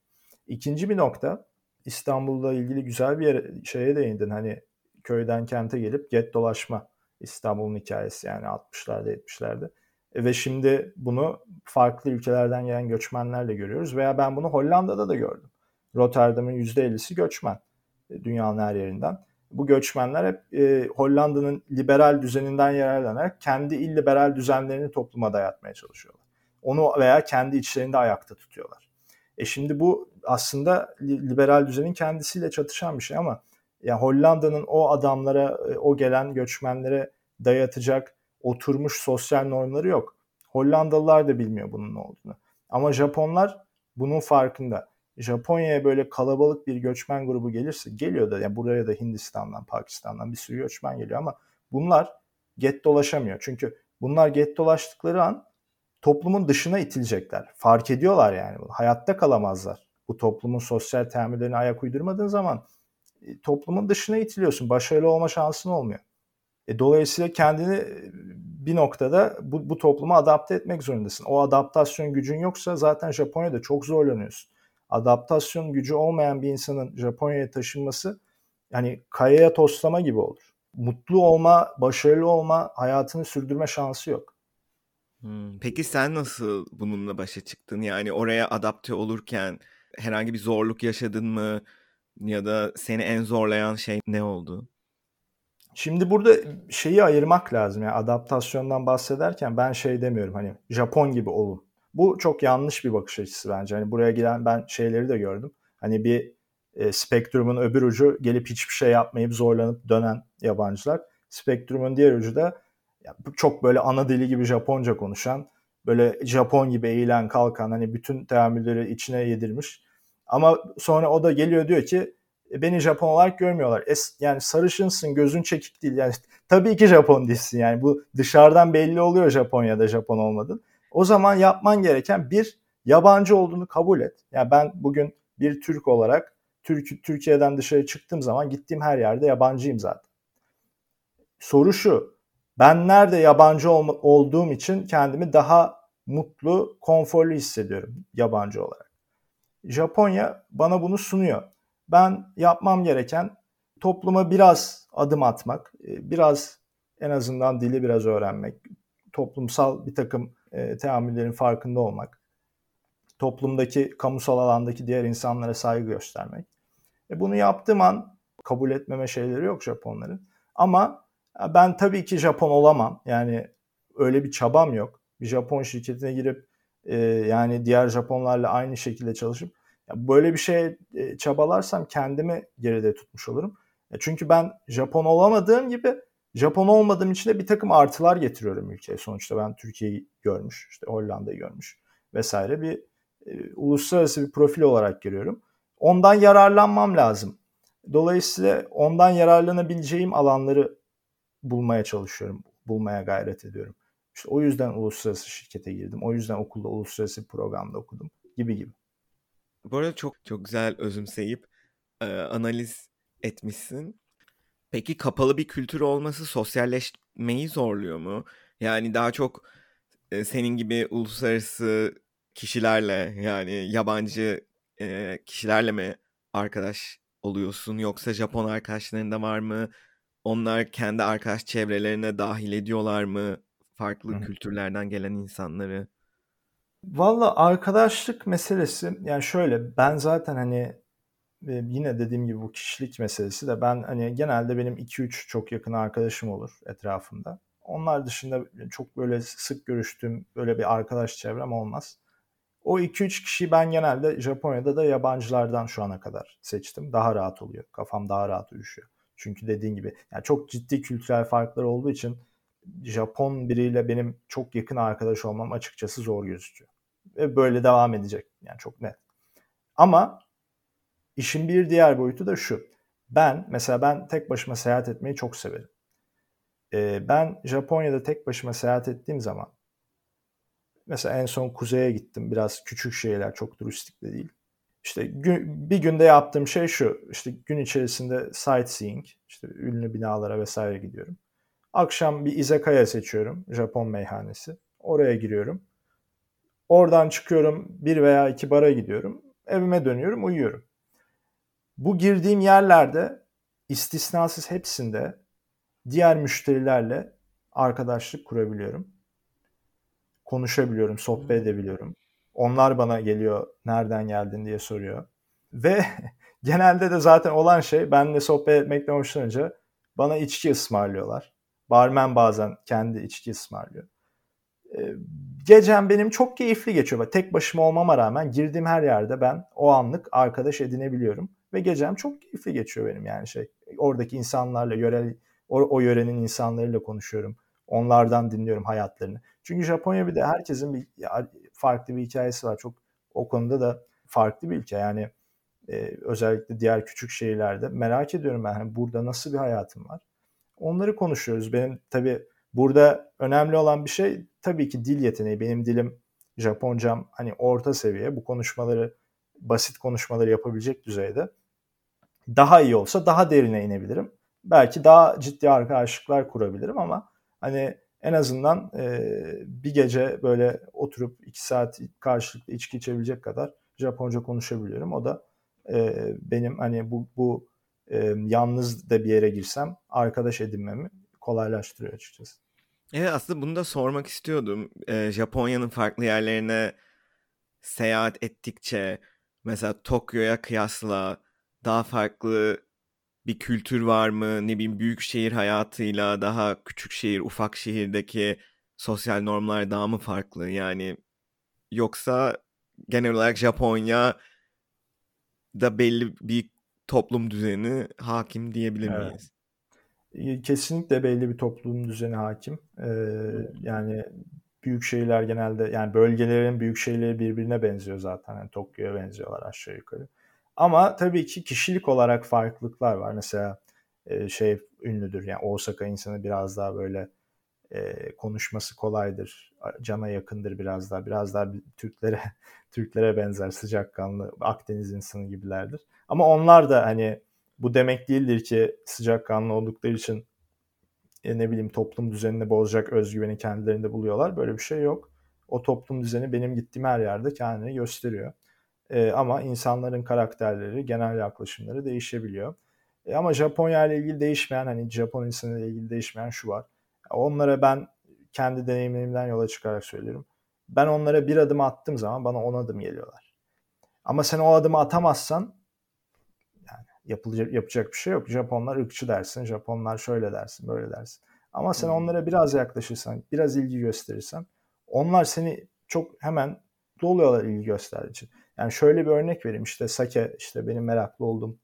İkinci bir nokta İstanbul'la ilgili güzel bir yere, şeye değindin. Hani köyden kente gelip get dolaşma İstanbul'un hikayesi yani 60'larda 70'lerde. E, ve şimdi bunu farklı ülkelerden gelen göçmenlerle görüyoruz. Veya ben bunu Hollanda'da da gördüm. Rotterdam'ın %50'si göçmen e, dünyanın her yerinden. Bu göçmenler hep e, Hollanda'nın liberal düzeninden yararlanarak kendi illiberal düzenlerini topluma dayatmaya çalışıyorlar. Onu veya kendi içlerinde ayakta tutuyorlar. E şimdi bu aslında liberal düzenin kendisiyle çatışan bir şey ama yani Hollanda'nın o adamlara, e, o gelen göçmenlere dayatacak oturmuş sosyal normları yok. Hollandalılar da bilmiyor bunun ne olduğunu. Ama Japonlar bunun farkında. Japonya'ya böyle kalabalık bir göçmen grubu gelirse geliyor da yani buraya da Hindistan'dan, Pakistan'dan bir sürü göçmen geliyor ama bunlar get dolaşamıyor. Çünkü bunlar get dolaştıkları an toplumun dışına itilecekler. Fark ediyorlar yani bunu. Hayatta kalamazlar. Bu toplumun sosyal temellerine ayak uydurmadığın zaman e, toplumun dışına itiliyorsun. Başarılı olma şansın olmuyor. E, dolayısıyla kendini e, bir noktada bu, bu topluma adapte etmek zorundasın. O adaptasyon gücün yoksa zaten Japonya'da çok zorlanıyorsun. Adaptasyon gücü olmayan bir insanın Japonya'ya taşınması yani kayaya toslama gibi olur. Mutlu olma, başarılı olma, hayatını sürdürme şansı yok. Hmm, peki sen nasıl bununla başa çıktın? Yani oraya adapte olurken herhangi bir zorluk yaşadın mı? Ya da seni en zorlayan şey ne oldu? Şimdi burada şeyi ayırmak lazım. Yani adaptasyondan bahsederken ben şey demiyorum hani Japon gibi olun. Bu çok yanlış bir bakış açısı bence. Hani buraya gelen ben şeyleri de gördüm. Hani bir e, spektrumun öbür ucu gelip hiçbir şey yapmayıp zorlanıp dönen yabancılar. Spektrumun diğer ucu da ya, çok böyle ana dili gibi Japonca konuşan, böyle Japon gibi eğilen kalkan hani bütün teamülleri içine yedirmiş. Ama sonra o da geliyor diyor ki beni Japon olarak görmüyorlar. Es, yani sarışınsın, gözün çekik değil. Yani tabii ki Japon değilsin. Yani bu dışarıdan belli oluyor Japonya'da Japon olmadın. O zaman yapman gereken bir yabancı olduğunu kabul et. Yani ben bugün bir Türk olarak Türk, Türkiye'den dışarı çıktığım zaman gittiğim her yerde yabancıyım zaten. Soru şu. Ben nerede yabancı ol, olduğum için kendimi daha mutlu, konforlu hissediyorum yabancı olarak. Japonya bana bunu sunuyor ben yapmam gereken topluma biraz adım atmak, e, biraz en azından dili biraz öğrenmek, toplumsal bir takım e, teamüllerin farkında olmak, toplumdaki, kamusal alandaki diğer insanlara saygı göstermek. E bunu yaptığım an kabul etmeme şeyleri yok Japonların. Ama e, ben tabii ki Japon olamam. Yani öyle bir çabam yok. Bir Japon şirketine girip e, yani diğer Japonlarla aynı şekilde çalışıp böyle bir şey e, çabalarsam kendimi geride tutmuş olurum. E, çünkü ben Japon olamadığım gibi Japon olmadığım için de bir takım artılar getiriyorum ülkeye. Sonuçta ben Türkiye'yi görmüş, işte Hollanda'yı görmüş vesaire bir e, uluslararası bir profil olarak görüyorum. Ondan yararlanmam lazım. Dolayısıyla ondan yararlanabileceğim alanları bulmaya çalışıyorum, bulmaya gayret ediyorum. İşte o yüzden uluslararası şirkete girdim. O yüzden okulda uluslararası programda okudum gibi gibi. Bu arada çok çok güzel özümseyip e, analiz etmişsin. Peki kapalı bir kültür olması sosyalleşmeyi zorluyor mu? Yani daha çok e, senin gibi uluslararası kişilerle yani yabancı e, kişilerle mi arkadaş oluyorsun yoksa Japon arkadaşların da var mı? Onlar kendi arkadaş çevrelerine dahil ediyorlar mı? Farklı Hı. kültürlerden gelen insanları. Valla arkadaşlık meselesi yani şöyle ben zaten hani e, yine dediğim gibi bu kişilik meselesi de ben hani genelde benim 2-3 çok yakın arkadaşım olur etrafımda. Onlar dışında çok böyle sık görüştüğüm böyle bir arkadaş çevrem olmaz. O 2-3 kişiyi ben genelde Japonya'da da yabancılardan şu ana kadar seçtim. Daha rahat oluyor. Kafam daha rahat uyuşuyor. Çünkü dediğin gibi yani çok ciddi kültürel farklar olduğu için Japon biriyle benim çok yakın arkadaş olmam açıkçası zor gözüküyor ve böyle devam edecek. Yani çok net. Ama işin bir diğer boyutu da şu. Ben mesela ben tek başıma seyahat etmeyi çok severim. Ee, ben Japonya'da tek başıma seyahat ettiğim zaman mesela en son kuzeye gittim. Biraz küçük şehirler çok turistik de değil. İşte gün, bir günde yaptığım şey şu. İşte gün içerisinde sightseeing, işte ünlü binalara vesaire gidiyorum. Akşam bir izakaya seçiyorum. Japon meyhanesi. Oraya giriyorum. Oradan çıkıyorum bir veya iki bara gidiyorum. Evime dönüyorum, uyuyorum. Bu girdiğim yerlerde istisnasız hepsinde diğer müşterilerle arkadaşlık kurabiliyorum. Konuşabiliyorum, sohbet edebiliyorum. Onlar bana geliyor nereden geldin diye soruyor. Ve genelde de zaten olan şey benle sohbet etmekten hoşlanınca bana içki ısmarlıyorlar. Barmen bazen kendi içki ısmarlıyor. Ee, gecem benim çok keyifli geçiyor. Tek başıma olmama rağmen girdiğim her yerde ben o anlık arkadaş edinebiliyorum. Ve gecem çok keyifli geçiyor benim yani şey. Oradaki insanlarla, yörel, o, o yörenin insanlarıyla konuşuyorum. Onlardan dinliyorum hayatlarını. Çünkü Japonya bir de herkesin bir farklı bir hikayesi var. Çok o konuda da farklı bir ülke. Yani e, özellikle diğer küçük şehirlerde merak ediyorum ben hani burada nasıl bir hayatım var. Onları konuşuyoruz. Benim tabii burada önemli olan bir şey tabii ki dil yeteneği. Benim dilim Japoncam hani orta seviye. Bu konuşmaları basit konuşmaları yapabilecek düzeyde. Daha iyi olsa daha derine inebilirim. Belki daha ciddi arkadaşlıklar kurabilirim ama hani en azından e, bir gece böyle oturup iki saat karşılıklı içki içebilecek kadar Japonca konuşabiliyorum. O da e, benim hani bu, bu e, yalnız da bir yere girsem arkadaş edinmemi kolaylaştırıyor açıkçası. Evet aslında bunu da sormak istiyordum. E, Japonya'nın farklı yerlerine seyahat ettikçe mesela Tokyo'ya kıyasla daha farklı bir kültür var mı? Ne bileyim büyük şehir hayatıyla daha küçük şehir, ufak şehirdeki sosyal normlar daha mı farklı? Yani yoksa genel olarak Japonya da belli bir toplum düzeni hakim diyebilir miyiz? Evet. Kesinlikle belli bir toplum düzeni hakim. Ee, yani büyük şehirler genelde yani bölgelerin büyük şehirleri birbirine benziyor zaten. Yani Tokyo'ya benziyorlar aşağı yukarı. Ama tabii ki kişilik olarak farklılıklar var. Mesela e, şey ünlüdür yani Osaka insanı biraz daha böyle e, konuşması kolaydır. Cana yakındır biraz daha. Biraz daha Türklere Türklere benzer sıcakkanlı Akdeniz insanı gibilerdir. Ama onlar da hani bu demek değildir ki sıcakkanlı oldukları için e, ne bileyim toplum düzenini bozacak özgüveni kendilerinde buluyorlar. Böyle bir şey yok. O toplum düzeni benim gittiğim her yerde kendini gösteriyor. E, ama insanların karakterleri, genel yaklaşımları değişebiliyor. E, ama Japonya ile ilgili değişmeyen, hani Japon insanı ile ilgili değişmeyen şu var. Onlara ben kendi deneyimlerimden yola çıkarak söylüyorum. Ben onlara bir adım attığım zaman bana on adım geliyorlar. Ama sen o adımı atamazsan yapılacak yapacak bir şey yok. Japonlar ırkçı dersin, Japonlar şöyle dersin, böyle dersin. Ama sen hmm. onlara biraz yaklaşırsan, biraz ilgi gösterirsen onlar seni çok hemen doluyorlar ilgi gösterdiği için. Yani şöyle bir örnek vereyim işte sake işte benim meraklı olduğum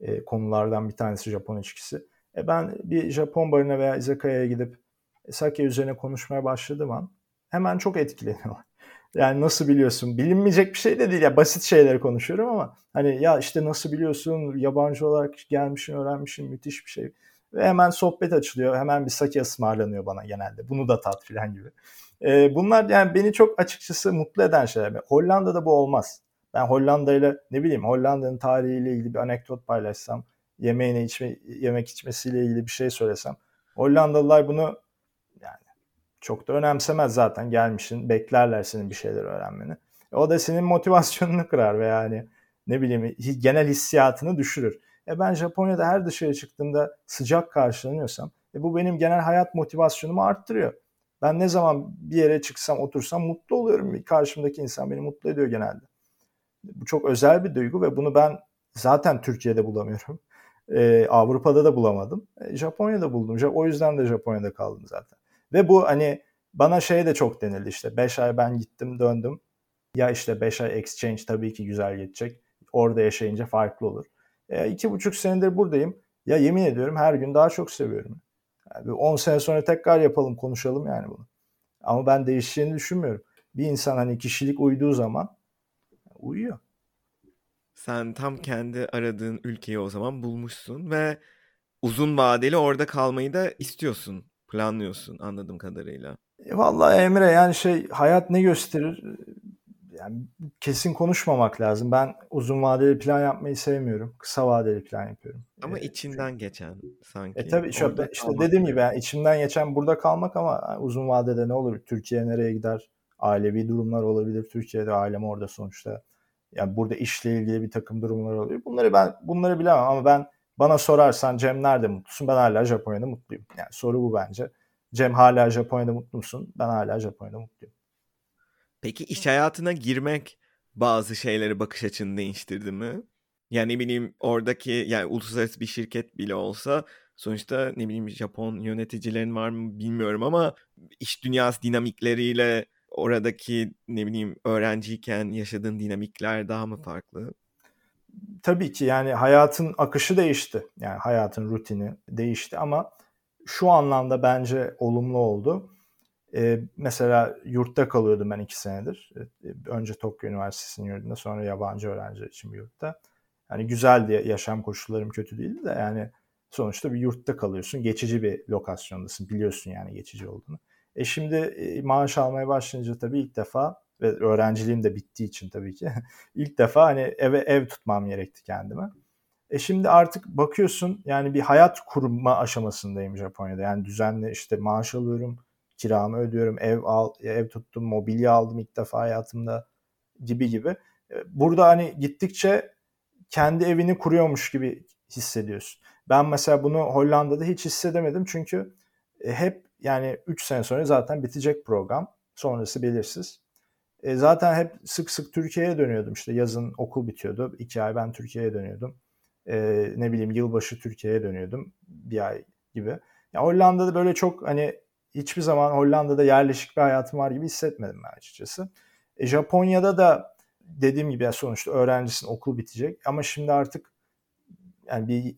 e, konulardan bir tanesi Japon içkisi. E ben bir Japon barına veya izakaya'ya gidip e, sake üzerine konuşmaya başladığım an hemen çok etkileniyorlar. Yani nasıl biliyorsun? Bilinmeyecek bir şey de değil ya basit şeyleri konuşuyorum ama hani ya işte nasıl biliyorsun? Yabancı olarak gelmişsin, öğrenmişsin müthiş bir şey. Ve hemen sohbet açılıyor. Hemen bir sake ısmarlanıyor bana genelde. Bunu da tat filan gibi. Ee, bunlar yani beni çok açıkçası mutlu eden şeyler. Hollanda'da bu olmaz. Ben Hollanda ile ne bileyim Hollanda'nın tarihiyle ilgili bir anekdot paylaşsam, yemeğine içme, yemek içmesiyle ilgili bir şey söylesem, Hollandalılar bunu çok da önemsemez zaten gelmişsin, beklerler senin bir şeyler öğrenmeni. E, o da senin motivasyonunu kırar ve yani ne bileyim genel hissiyatını düşürür. E ben Japonya'da her dışarı çıktığımda sıcak karşılanıyorsam e bu benim genel hayat motivasyonumu arttırıyor. Ben ne zaman bir yere çıksam otursam mutlu oluyorum. Karşımdaki insan beni mutlu ediyor genelde. Bu çok özel bir duygu ve bunu ben zaten Türkiye'de bulamıyorum. Ee, Avrupa'da da bulamadım. E, Japonya'da buldum. O yüzden de Japonya'da kaldım zaten. Ve bu hani bana şey de çok denildi işte 5 ay ben gittim döndüm. Ya işte 5 ay exchange tabii ki güzel geçecek. Orada yaşayınca farklı olur. E, iki buçuk senedir buradayım. Ya yemin ediyorum her gün daha çok seviyorum. Yani 10 sene sonra tekrar yapalım konuşalım yani bunu. Ama ben değişeceğini düşünmüyorum. Bir insan hani kişilik uyduğu zaman uyuyor. Sen tam kendi aradığın ülkeyi o zaman bulmuşsun ve uzun vadeli orada kalmayı da istiyorsun, planlıyorsun anladığım kadarıyla. E, vallahi Emre yani şey hayat ne gösterir? yani kesin konuşmamak lazım. Ben uzun vadeli plan yapmayı sevmiyorum. Kısa vadeli plan yapıyorum. Ama ee, içinden çünkü... geçen sanki. E tabii işte, işte dediğim gibi yani içimden geçen burada kalmak ama uzun vadede ne olur? Türkiye nereye gider? Ailevi durumlar olabilir. Türkiye'de ailem orada sonuçta. Yani burada işle ilgili bir takım durumlar oluyor. Bunları ben bunları bilemem ama ben bana sorarsan Cem nerede mutlusun? Ben hala Japonya'da mutluyum. Yani soru bu bence. Cem hala Japonya'da mutlu musun? Ben hala Japonya'da mutluyum. Peki iş hayatına girmek bazı şeyleri bakış açını değiştirdi mi? Yani ne bileyim oradaki yani uluslararası bir şirket bile olsa sonuçta ne bileyim Japon yöneticilerin var mı bilmiyorum ama iş dünyası dinamikleriyle oradaki ne bileyim öğrenciyken yaşadığın dinamikler daha mı farklı? Tabii ki yani hayatın akışı değişti. Yani hayatın rutini değişti ama şu anlamda bence olumlu oldu. Ee, mesela yurtta kalıyordum ben iki senedir. Ee, önce Tokyo Üniversitesi'nin yurdunda sonra yabancı öğrenci için bir yurtta. Yani güzeldi yaşam koşullarım kötü değildi de yani sonuçta bir yurtta kalıyorsun. Geçici bir lokasyondasın. Biliyorsun yani geçici olduğunu. E şimdi e, maaş almaya başlayınca tabii ilk defa ve öğrenciliğim de bittiği için tabii ki ilk defa hani eve ev tutmam gerekti kendime. E şimdi artık bakıyorsun yani bir hayat kurma aşamasındayım Japonya'da. Yani düzenli işte maaş alıyorum, kiramı ödüyorum, ev al, ev tuttum, mobilya aldım ilk defa hayatımda gibi gibi. E, burada hani gittikçe kendi evini kuruyormuş gibi hissediyorsun. Ben mesela bunu Hollanda'da hiç hissedemedim çünkü e, hep yani 3 sene sonra zaten bitecek program. Sonrası belirsiz. E, zaten hep sık sık Türkiye'ye dönüyordum. İşte yazın okul bitiyordu. 2 ay ben Türkiye'ye dönüyordum. E, ne bileyim yılbaşı Türkiye'ye dönüyordum. Bir ay gibi. Ya Hollanda'da böyle çok hani hiçbir zaman Hollanda'da yerleşik bir hayatım var gibi hissetmedim ben açıkçası. E, Japonya'da da dediğim gibi sonuçta öğrencisin okul bitecek ama şimdi artık yani bir,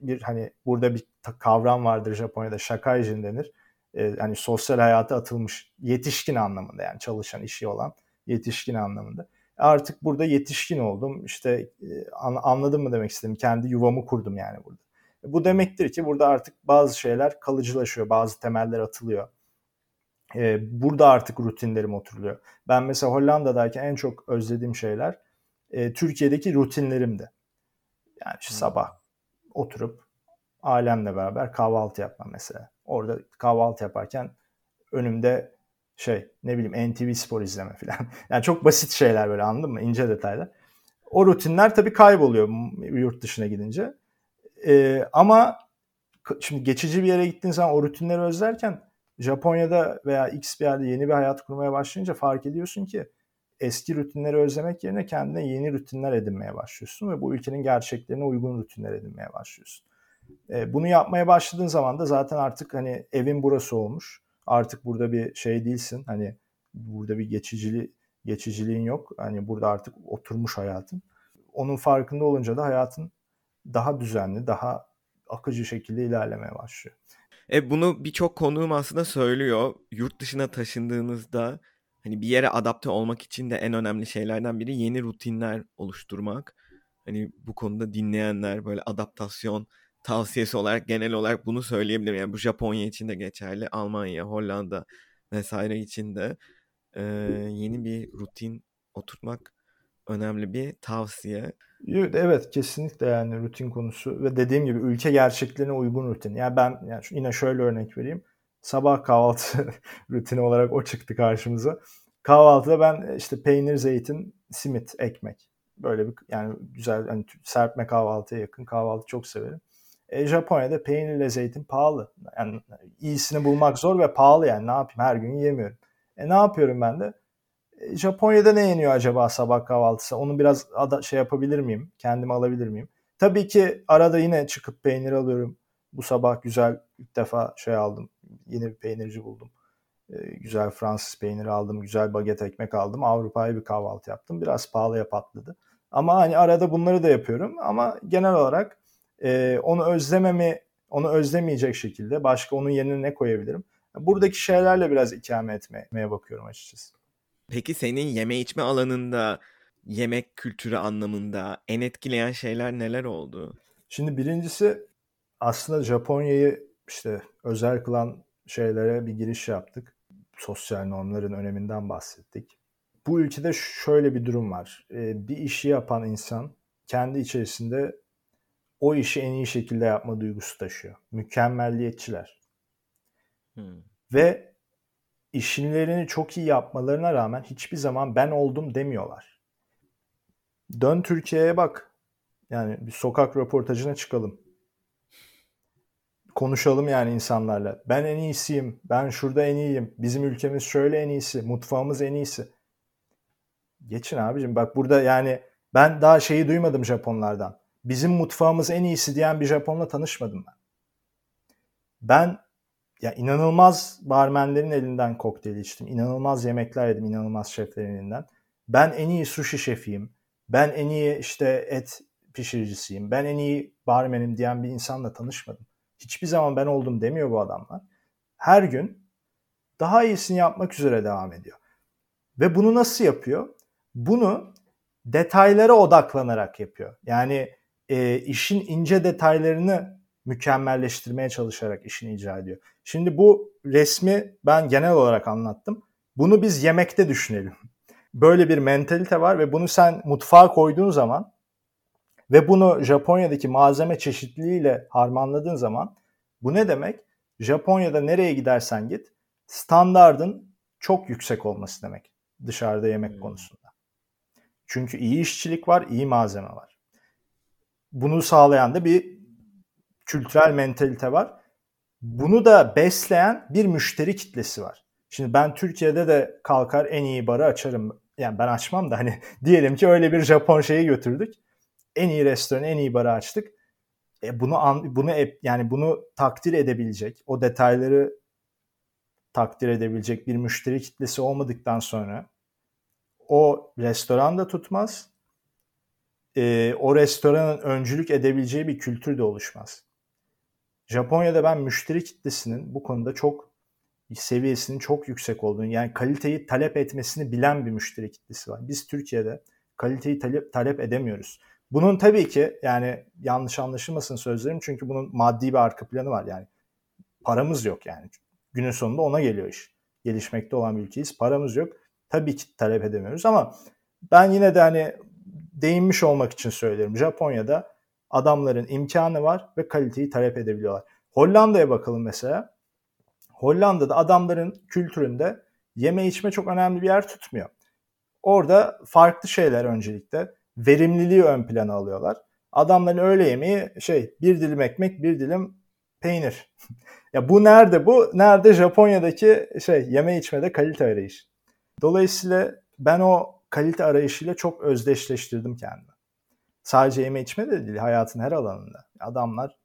bir hani burada bir kavram vardır Japonya'da şakayjin denir. E, hani sosyal hayata atılmış yetişkin anlamında yani çalışan işi olan yetişkin anlamında. Artık burada yetişkin oldum. İşte e, anladım mı demek istedim. Kendi yuvamı kurdum yani burada. Bu demektir ki burada artık bazı şeyler kalıcılaşıyor, bazı temeller atılıyor. Ee, burada artık rutinlerim oturuluyor. Ben mesela Hollanda'dayken en çok özlediğim şeyler e, Türkiye'deki rutinlerimdi. Yani işte hmm. sabah oturup ailemle beraber kahvaltı yapma mesela. Orada kahvaltı yaparken önümde şey ne bileyim NTV Spor izleme falan. Yani çok basit şeyler böyle anladın mı? İnce detaylar. O rutinler tabii kayboluyor yurt dışına gidince. Ee, ama şimdi geçici bir yere gittiğin zaman o rutinleri özlerken Japonya'da veya X bir yerde yeni bir hayat kurmaya başlayınca fark ediyorsun ki eski rutinleri özlemek yerine kendine yeni rutinler edinmeye başlıyorsun ve bu ülkenin gerçeklerine uygun rutinler edinmeye başlıyorsun. E, bunu yapmaya başladığın zaman da zaten artık hani evin burası olmuş. Artık burada bir şey değilsin. Hani burada bir geçicili geçiciliğin yok. Hani burada artık oturmuş hayatın. Onun farkında olunca da hayatın daha düzenli, daha akıcı şekilde ilerlemeye başlıyor. E bunu birçok konuğum aslında söylüyor. Yurt dışına taşındığınızda hani bir yere adapte olmak için de en önemli şeylerden biri yeni rutinler oluşturmak. Hani bu konuda dinleyenler böyle adaptasyon tavsiyesi olarak genel olarak bunu söyleyebilirim. Yani bu Japonya için de geçerli, Almanya, Hollanda vesaire için de e, yeni bir rutin oturtmak önemli bir tavsiye. Evet kesinlikle yani rutin konusu ve dediğim gibi ülke gerçeklerine uygun rutin. Yani ben yani yine şöyle örnek vereyim. Sabah kahvaltı rutini olarak o çıktı karşımıza. Kahvaltıda ben işte peynir, zeytin, simit, ekmek. Böyle bir yani güzel hani serpme kahvaltıya yakın kahvaltı çok severim. E, Japonya'da peynirle zeytin pahalı. Yani iyisini bulmak zor ve pahalı yani ne yapayım her gün yemiyorum. E ne yapıyorum ben de? E, Japonya'da ne yeniyor acaba sabah kahvaltısı? Onu biraz ada, şey yapabilir miyim? Kendime alabilir miyim? Tabii ki arada yine çıkıp peynir alıyorum. Bu sabah güzel ilk defa şey aldım. Yeni bir peynirci buldum. E, güzel Fransız peyniri aldım. Güzel baget ekmek aldım. Avrupa'ya bir kahvaltı yaptım. Biraz pahalıya patladı. Ama hani arada bunları da yapıyorum. Ama genel olarak e, onu özlememi, onu özlemeyecek şekilde başka onun yerine ne koyabilirim? Buradaki şeylerle biraz ikame etmeye bakıyorum açıkçası. Peki senin yeme içme alanında yemek kültürü anlamında en etkileyen şeyler neler oldu? Şimdi birincisi aslında Japonya'yı işte özel kılan şeylere bir giriş yaptık. Sosyal normların öneminden bahsettik. bu ülkede şöyle bir durum var. E, bir işi yapan insan kendi içerisinde o işi en iyi şekilde yapma duygusu taşıyor. Mükemmelliyetçiler. Hmm. Ve işinlerini çok iyi yapmalarına rağmen hiçbir zaman ben oldum demiyorlar. Dön Türkiye'ye bak. Yani bir sokak röportajına çıkalım. Konuşalım yani insanlarla. Ben en iyisiyim. Ben şurada en iyiyim. Bizim ülkemiz şöyle en iyisi. Mutfağımız en iyisi. Geçin abicim. Bak burada yani ben daha şeyi duymadım Japonlardan. Bizim mutfağımız en iyisi diyen bir Japonla tanışmadım ben. Ben ya inanılmaz barmenlerin elinden kokteyl içtim. İnanılmaz yemekler yedim inanılmaz şeflerin elinden. Ben en iyi sushi şefiyim. Ben en iyi işte et pişiricisiyim. Ben en iyi barmenim diyen bir insanla tanışmadım. Hiçbir zaman ben oldum demiyor bu adamlar. Her gün daha iyisini yapmak üzere devam ediyor. Ve bunu nasıl yapıyor? Bunu detaylara odaklanarak yapıyor. Yani e, işin ince detaylarını mükemmelleştirmeye çalışarak işini icra ediyor. Şimdi bu resmi ben genel olarak anlattım. Bunu biz yemekte düşünelim. Böyle bir mentalite var ve bunu sen mutfağa koyduğun zaman ve bunu Japonya'daki malzeme çeşitliliğiyle harmanladığın zaman bu ne demek? Japonya'da nereye gidersen git standardın çok yüksek olması demek dışarıda yemek hmm. konusunda. Çünkü iyi işçilik var, iyi malzeme var. Bunu sağlayan da bir kültürel mentalite var. Bunu da besleyen bir müşteri kitlesi var. Şimdi ben Türkiye'de de kalkar en iyi barı açarım. Yani ben açmam da hani diyelim ki öyle bir Japon şeyi götürdük. En iyi restoranı, en iyi barı açtık. E bunu an, bunu yani bunu takdir edebilecek, o detayları takdir edebilecek bir müşteri kitlesi olmadıktan sonra o restoran da tutmaz. E, o restoranın öncülük edebileceği bir kültür de oluşmaz. Japonya'da ben müşteri kitlesinin bu konuda çok seviyesinin çok yüksek olduğunu yani kaliteyi talep etmesini bilen bir müşteri kitlesi var. Biz Türkiye'de kaliteyi talep, talep edemiyoruz. Bunun tabii ki yani yanlış anlaşılmasın sözlerim çünkü bunun maddi bir arka planı var yani. Paramız yok yani. Günün sonunda ona geliyor iş. Gelişmekte olan bir ülkeyiz. Paramız yok. Tabii ki talep edemiyoruz ama ben yine de hani değinmiş olmak için söylüyorum. Japonya'da adamların imkanı var ve kaliteyi talep edebiliyorlar. Hollanda'ya bakalım mesela. Hollanda'da adamların kültüründe yeme içme çok önemli bir yer tutmuyor. Orada farklı şeyler öncelikle verimliliği ön plana alıyorlar. Adamların öğle yemeği şey bir dilim ekmek bir dilim peynir. ya bu nerede bu? Nerede Japonya'daki şey yeme içmede kalite arayış. Dolayısıyla ben o kalite arayışıyla çok özdeşleştirdim kendimi. Sadece yeme içme de değil, hayatın her alanında. Adamlar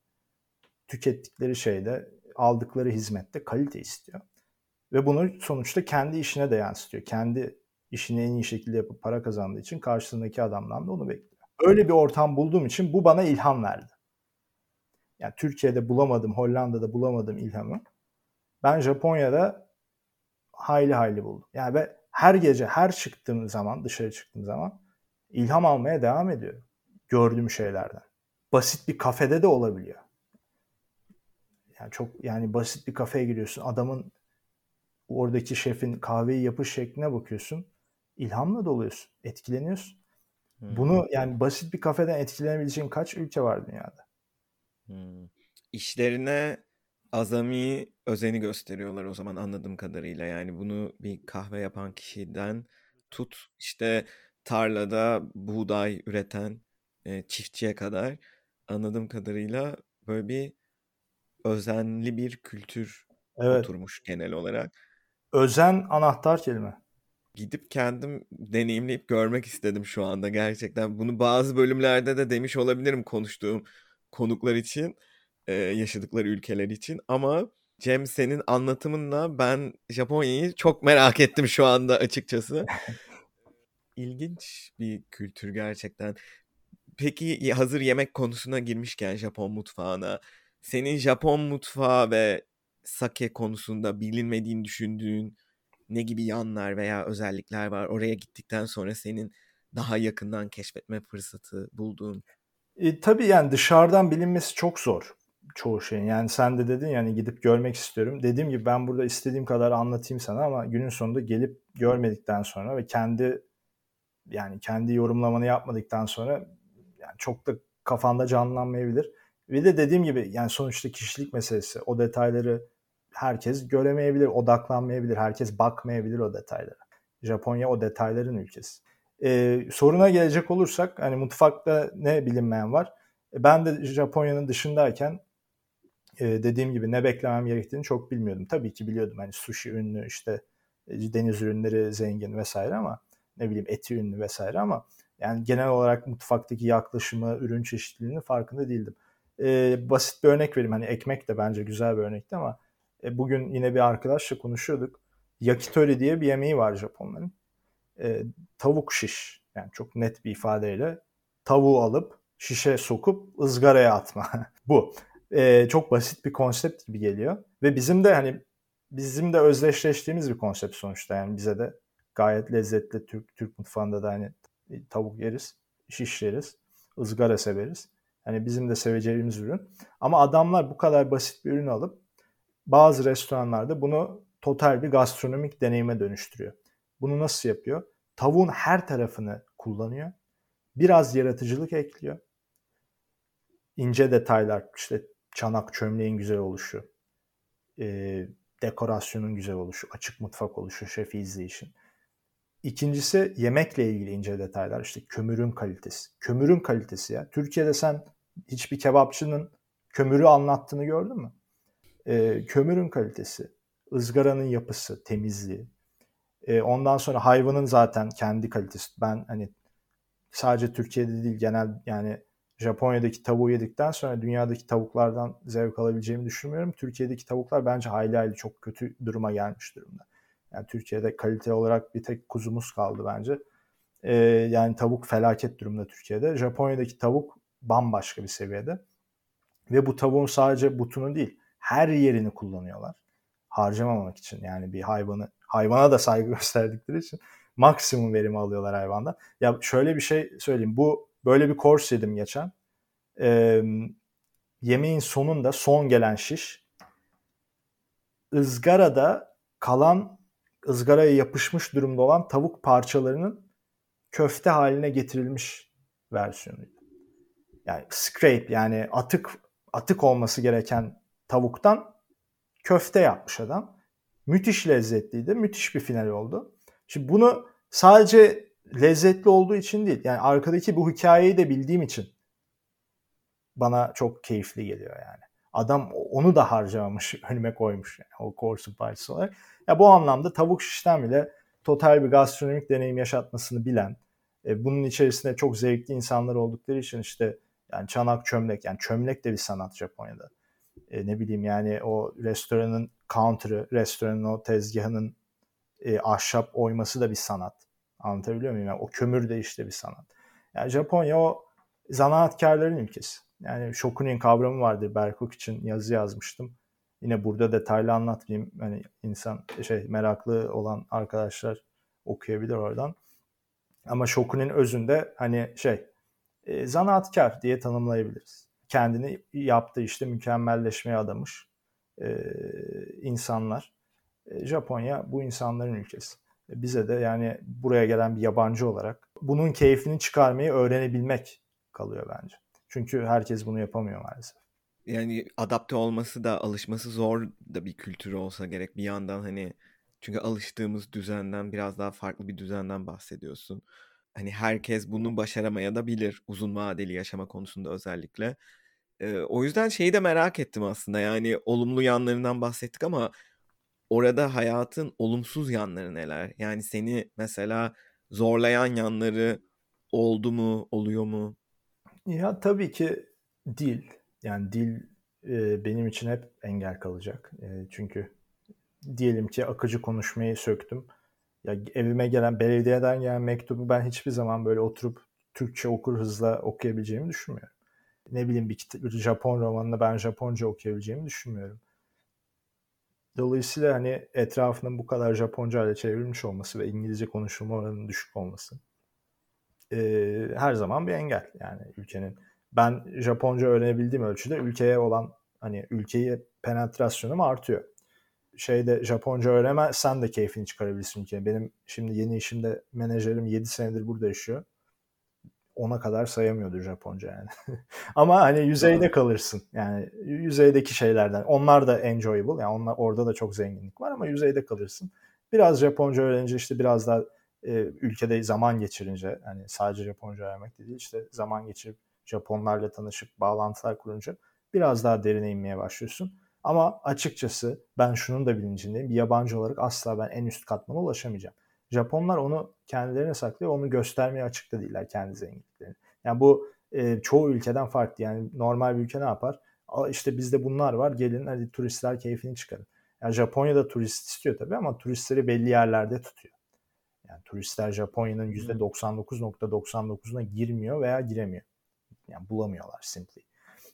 tükettikleri şeyde, aldıkları hizmette kalite istiyor. Ve bunu sonuçta kendi işine de yansıtıyor. Kendi işini en iyi şekilde yapıp para kazandığı için karşısındaki adamdan da onu bekliyor. Öyle bir ortam bulduğum için bu bana ilham verdi. Yani Türkiye'de bulamadım, Hollanda'da bulamadım ilhamı. Ben Japonya'da hayli hayli buldum. Yani ve her gece, her çıktığım zaman, dışarı çıktığım zaman ilham almaya devam ediyorum gördüğüm şeylerden. Basit bir kafede de olabiliyor. Yani çok yani basit bir kafeye giriyorsun. Adamın oradaki şefin kahveyi yapış şekline bakıyorsun. İlhamla doluyorsun. Etkileniyorsun. Hmm. Bunu yani basit bir kafeden etkilenebileceğin kaç ülke var dünyada? Hmm. İşlerine azami özeni gösteriyorlar o zaman anladığım kadarıyla. Yani bunu bir kahve yapan kişiden tut işte tarlada buğday üreten e, çiftçiye kadar anladığım kadarıyla böyle bir özenli bir kültür evet. oturmuş genel olarak. Özen anahtar kelime. Gidip kendim deneyimleyip görmek istedim şu anda gerçekten. Bunu bazı bölümlerde de demiş olabilirim konuştuğum konuklar için, e, yaşadıkları ülkeler için ama Cem senin anlatımınla ben Japonya'yı çok merak ettim şu anda açıkçası. İlginç bir kültür gerçekten. Peki hazır yemek konusuna girmişken Japon mutfağına senin Japon mutfağı ve sake konusunda bilinmediğini düşündüğün ne gibi yanlar veya özellikler var? Oraya gittikten sonra senin daha yakından keşfetme fırsatı bulduğun. E, tabii yani dışarıdan bilinmesi çok zor. Çoğu şeyin. Yani sen de dedin yani gidip görmek istiyorum. Dediğim gibi ben burada istediğim kadar anlatayım sana ama günün sonunda gelip görmedikten sonra ve kendi yani kendi yorumlamanı yapmadıktan sonra yani çok da kafanda canlanmayabilir. Ve de dediğim gibi yani sonuçta kişilik meselesi. O detayları herkes göremeyebilir, odaklanmayabilir, herkes bakmayabilir o detaylara. Japonya o detayların ülkesi. Ee, soruna gelecek olursak hani mutfakta ne bilinmeyen var? Ben de Japonya'nın dışındayken dediğim gibi ne beklemem gerektiğini çok bilmiyordum. Tabii ki biliyordum hani sushi ünlü işte e, deniz ürünleri zengin vesaire ama ne bileyim eti ünlü vesaire ama yani genel olarak mutfaktaki yaklaşımı, ürün çeşitliliğinin farkında değildim. E, basit bir örnek vereyim. Hani ekmek de bence güzel bir örnekti ama e, bugün yine bir arkadaşla konuşuyorduk. Yakitori diye bir yemeği var Japonların. E, tavuk şiş. Yani çok net bir ifadeyle tavuğu alıp şişe sokup ızgaraya atma. Bu. E, çok basit bir konsept gibi geliyor. Ve bizim de hani bizim de özdeşleştiğimiz bir konsept sonuçta. Yani bize de gayet lezzetli Türk Türk mutfağında da hani tavuk yeriz, şiş yeriz, ızgara severiz. Hani bizim de seveceğimiz ürün. Ama adamlar bu kadar basit bir ürünü alıp bazı restoranlarda bunu total bir gastronomik deneyime dönüştürüyor. Bunu nasıl yapıyor? Tavuğun her tarafını kullanıyor. Biraz yaratıcılık ekliyor. İnce detaylar, işte çanak çömleğin güzel oluşu, e, dekorasyonun güzel oluşu, açık mutfak oluşu, şefi izleyişin. İkincisi yemekle ilgili ince detaylar. İşte kömürün kalitesi. Kömürün kalitesi ya. Türkiye'de sen hiçbir kebapçının kömürü anlattığını gördün mü? Ee, kömürün kalitesi, ızgaranın yapısı, temizliği. Ee, ondan sonra hayvanın zaten kendi kalitesi. Ben hani sadece Türkiye'de değil genel yani Japonya'daki tavuğu yedikten sonra dünyadaki tavuklardan zevk alabileceğimi düşünmüyorum. Türkiye'deki tavuklar bence hayli hayli çok kötü duruma gelmiş durumda. Yani Türkiye'de kalite olarak bir tek kuzumuz kaldı bence. Ee, yani tavuk felaket durumda Türkiye'de. Japonya'daki tavuk bambaşka bir seviyede. Ve bu tavuğun sadece butunu değil, her yerini kullanıyorlar. Harcamamak için yani bir hayvanı, hayvana da saygı gösterdikleri için maksimum verimi alıyorlar hayvandan. Ya şöyle bir şey söyleyeyim. Bu böyle bir kors yedim geçen. Ee, yemeğin sonunda son gelen şiş ızgarada kalan ızgaraya yapışmış durumda olan tavuk parçalarının köfte haline getirilmiş versiyonuydu. Yani scrape yani atık atık olması gereken tavuktan köfte yapmış adam. Müthiş lezzetliydi. Müthiş bir final oldu. Şimdi bunu sadece lezzetli olduğu için değil. Yani arkadaki bu hikayeyi de bildiğim için bana çok keyifli geliyor yani. Adam onu da harcamamış, önüme koymuş yani o korsun parçası olarak. Ya bu anlamda tavuk şişten bile total bir gastronomik deneyim yaşatmasını bilen, e, bunun içerisinde çok zevkli insanlar oldukları için işte yani çanak çömlek, yani çömlek de bir sanat Japonya'da. E, ne bileyim yani o restoranın counter'ı, restoranın o tezgahının e, ahşap oyması da bir sanat. Anlatabiliyor muyum? Yani o kömür de işte bir sanat. Yani Japonya o zanaatkarların ülkesi. Yani shokunin kavramı vardır. Berkok için yazı yazmıştım. Yine burada detaylı anlatmayayım. Hani insan şey meraklı olan arkadaşlar okuyabilir oradan. Ama shokunin özünde hani şey e, zanaatkar diye tanımlayabiliriz. Kendini yaptığı işte mükemmelleşmeye adamış e, insanlar. E, Japonya bu insanların ülkesi. Bize de yani buraya gelen bir yabancı olarak bunun keyfini çıkarmayı öğrenebilmek kalıyor bence. Çünkü herkes bunu yapamıyor maalesef. Yani adapte olması da alışması zor da bir kültür olsa gerek bir yandan hani çünkü alıştığımız düzenden biraz daha farklı bir düzenden bahsediyorsun. Hani herkes bunu başaramaya da bilir uzun vadeli yaşama konusunda özellikle. Ee, o yüzden şeyi de merak ettim aslında yani olumlu yanlarından bahsettik ama orada hayatın olumsuz yanları neler? Yani seni mesela zorlayan yanları oldu mu, oluyor mu? Ya tabii ki dil. Yani dil e, benim için hep engel kalacak. E, çünkü diyelim ki akıcı konuşmayı söktüm. Ya evime gelen belediyeden gelen mektubu ben hiçbir zaman böyle oturup Türkçe okur hızla okuyabileceğimi düşünmüyorum. Ne bileyim bir, bir Japon romanını ben Japonca okuyabileceğimi düşünmüyorum. Dolayısıyla hani etrafının bu kadar Japonca ile çevrilmiş olması ve İngilizce konuşulma oranının düşük olması e, her zaman bir engel yani ülkenin. Ben Japonca öğrenebildiğim ölçüde ülkeye olan Hani ülkeyi penetrasyonum artıyor. Şeyde Japonca öğrenemezsen de keyfini çıkarabilirsin ülkeye. Benim şimdi yeni işimde menajerim 7 senedir burada yaşıyor. Ona kadar sayamıyordur Japonca yani. Ama hani yüzeyde kalırsın. Yani yüzeydeki şeylerden. Onlar da enjoyable. Yani onlar, orada da çok zenginlik var ama yüzeyde kalırsın. Biraz Japonca öğrenince işte biraz daha e, ülkede zaman geçirince hani sadece Japonca öğrenmek değil işte zaman geçirip Japonlarla tanışıp bağlantılar kurunca biraz daha derine inmeye başlıyorsun. Ama açıkçası ben şunun da bilincindeyim. Bir yabancı olarak asla ben en üst katmana ulaşamayacağım. Japonlar onu kendilerine saklıyor. Onu göstermeye açık da değiller kendi zenginliklerini. Yani bu e, çoğu ülkeden farklı. Yani normal bir ülke ne yapar? İşte bizde bunlar var. Gelin hadi turistler keyfini çıkarın. Yani Japonya'da turist istiyor tabii ama turistleri belli yerlerde tutuyor. Yani turistler Japonya'nın %99.99'una girmiyor veya giremiyor. Yani bulamıyorlar simply.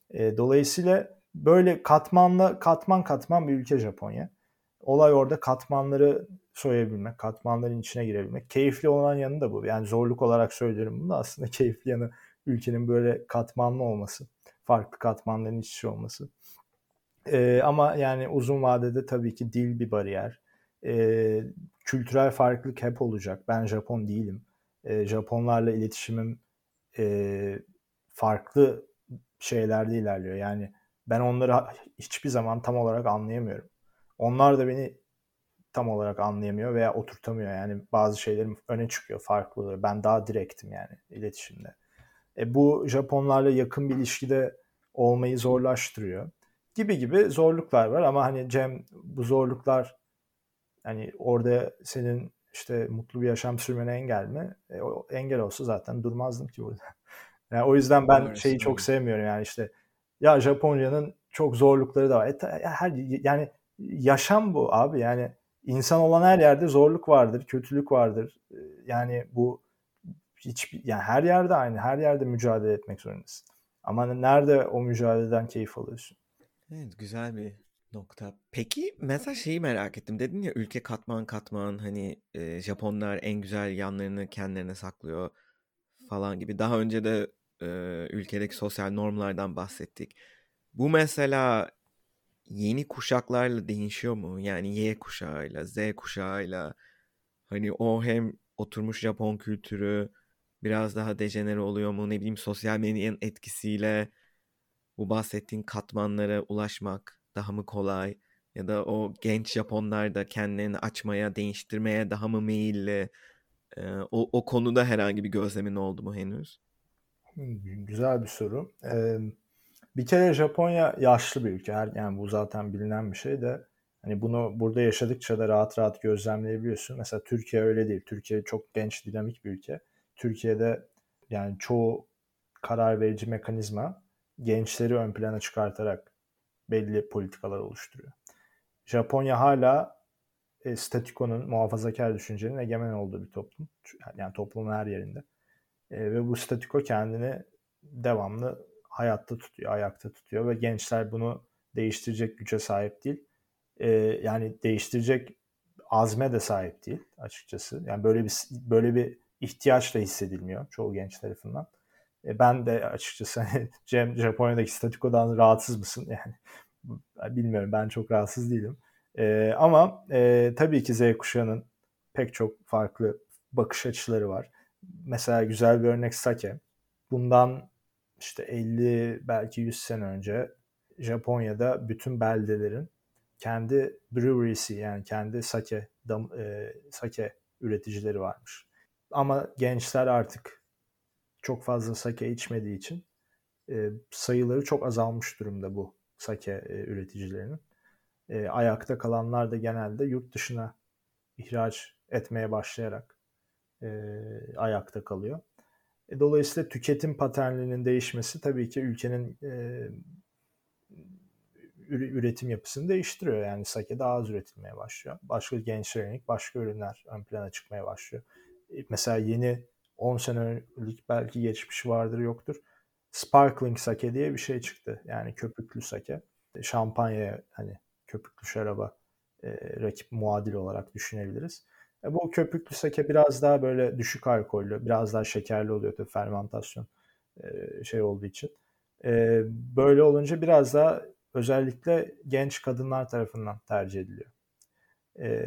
E, dolayısıyla böyle katmanla katman katman bir ülke Japonya. Olay orada katmanları soyabilmek, katmanların içine girebilmek. Keyifli olan yanı da bu. Yani zorluk olarak söylüyorum bunu da aslında keyifli yanı ülkenin böyle katmanlı olması. Farklı katmanların iç içe olması. Ee, ama yani uzun vadede tabii ki dil bir bariyer. Ee, kültürel farklılık hep olacak. Ben Japon değilim. Ee, Japonlarla iletişimim e, farklı şeylerde ilerliyor. Yani ben onları hiçbir zaman tam olarak anlayamıyorum. Onlar da beni tam olarak anlayamıyor veya oturtamıyor. Yani bazı şeylerim öne çıkıyor, farklı. Ben daha direktim yani iletişimde. E, bu Japonlarla yakın bir ilişkide olmayı zorlaştırıyor. Gibi gibi zorluklar var ama hani Cem bu zorluklar hani orada senin işte mutlu bir yaşam sürmene engel mi? E, o engel olsa zaten durmazdım ki burada. Yani o yüzden ben Doğru, şeyi çok sevmiyorum yani işte ya Japonya'nın çok zorlukları da var. E, her yani yaşam bu abi yani insan olan her yerde zorluk vardır, kötülük vardır. E, yani bu hiç yani her yerde aynı. Her yerde mücadele etmek zorundasın. Ama nerede o mücadeleden keyif alıyorsun? Evet güzel bir nokta. Peki mesela şeyi merak ettim. Dedin ya ülke katman katman hani e, Japonlar en güzel yanlarını kendilerine saklıyor falan gibi. Daha önce de e, ülkedeki sosyal normlardan bahsettik. Bu mesela yeni kuşaklarla değişiyor mu? Yani Y kuşağıyla, Z kuşağıyla hani o hem oturmuş Japon kültürü biraz daha dejenere oluyor mu? Ne bileyim sosyal medyanın etkisiyle bu bahsettiğin katmanlara ulaşmak daha mı kolay? Ya da o genç Japonlar da kendilerini açmaya, değiştirmeye daha mı meyilli? Ee, o, o konuda herhangi bir gözlemin oldu mu henüz? Güzel bir soru. Ee, bir kere Japonya yaşlı bir ülke. Yani bu zaten bilinen bir şey de hani bunu burada yaşadıkça da rahat rahat gözlemleyebiliyorsun. Mesela Türkiye öyle değil. Türkiye çok genç, dinamik bir ülke. Türkiye'de yani çoğu karar verici mekanizma gençleri ön plana çıkartarak belli politikalar oluşturuyor. Japonya hala e, statikonun, muhafazakar düşüncenin egemen olduğu bir toplum. Yani toplumun her yerinde. E, ve bu statiko kendini devamlı hayatta tutuyor, ayakta tutuyor ve gençler bunu değiştirecek güce sahip değil. E, yani değiştirecek azme de sahip değil açıkçası. Yani böyle bir böyle bir ihtiyaç da hissedilmiyor çoğu genç tarafından. E, ben de açıkçası hani Cem Japonya'daki statikodan rahatsız mısın? Yani bilmiyorum ben çok rahatsız değilim. E, ama e, tabii ki Z kuşağının pek çok farklı bakış açıları var. Mesela güzel bir örnek Sake. Bundan işte 50 belki 100 sene önce Japonya'da bütün beldelerin kendi brewery'si yani kendi sake dam, e, sake üreticileri varmış. Ama gençler artık çok fazla sake içmediği için e, sayıları çok azalmış durumda bu sake e, üreticilerinin. E, ayakta kalanlar da genelde yurt dışına ihraç etmeye başlayarak e, ayakta kalıyor. E, dolayısıyla tüketim paternlerinin değişmesi tabii ki ülkenin e, üretim yapısını değiştiriyor. Yani sake daha az üretilmeye başlıyor. Başka gençler yönelik başka ürünler ön plana çıkmaya başlıyor. E, mesela yeni 10 senelik belki geçmiş vardır yoktur. Sparkling sake diye bir şey çıktı. Yani köpüklü sake. Şampanya hani köpüklü şaraba e, rakip muadil olarak düşünebiliriz. E, bu köpüklü sake biraz daha böyle düşük alkollü, biraz daha şekerli oluyor tabii fermentasyon e, şey olduğu için. E, böyle olunca biraz daha özellikle genç kadınlar tarafından tercih ediliyor.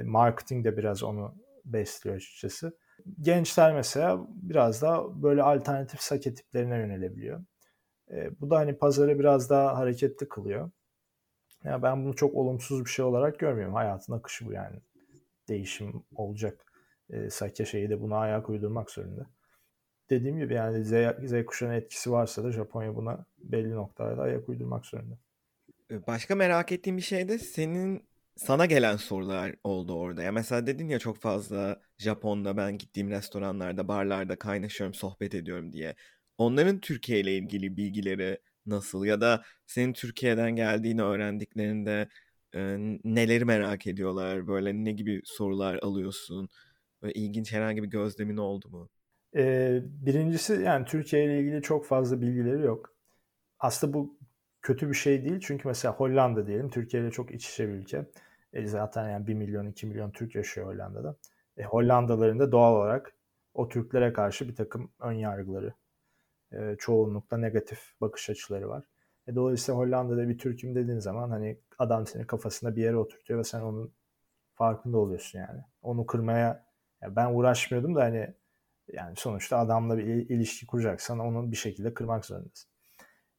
Marketing de biraz onu besliyor açıkçası. Gençler mesela biraz daha böyle alternatif sake tiplerine yönelebiliyor. Bu da hani pazarı biraz daha hareketli kılıyor. Ya ben bunu çok olumsuz bir şey olarak görmüyorum. Hayatın akışı bu yani. Değişim olacak. E, sake şeyi de buna ayak uydurmak zorunda. Dediğim gibi yani Z, Z kuşağının etkisi varsa da Japonya buna belli noktalarda ayak uydurmak zorunda. Ee, başka merak ettiğim bir şey de senin sana gelen sorular oldu orada. Ya mesela dedin ya çok fazla Japon'da ben gittiğim restoranlarda, barlarda kaynaşıyorum, sohbet ediyorum diye. Onların Türkiye ile ilgili bilgileri nasıl ya da senin Türkiye'den geldiğini öğrendiklerinde neleri merak ediyorlar? Böyle ne gibi sorular alıyorsun? Böyle ilginç herhangi bir gözlemin oldu mu? Ee, birincisi yani Türkiye ile ilgili çok fazla bilgileri yok. Aslında bu kötü bir şey değil. Çünkü mesela Hollanda diyelim Türkiye ile çok iç içe bir ülke. E zaten yani 1 milyon 2 milyon Türk yaşıyor Hollanda'da. E, Hollandalıların da doğal olarak o Türklere karşı bir takım ön yargıları, e, çoğunlukla negatif bakış açıları var. E, dolayısıyla Hollanda'da bir Türk'üm dediğin zaman hani adam seni kafasında bir yere oturtuyor ve sen onun farkında oluyorsun yani. Onu kırmaya yani ben uğraşmıyordum da hani yani sonuçta adamla bir ilişki kuracaksan onu bir şekilde kırmak zorundasın.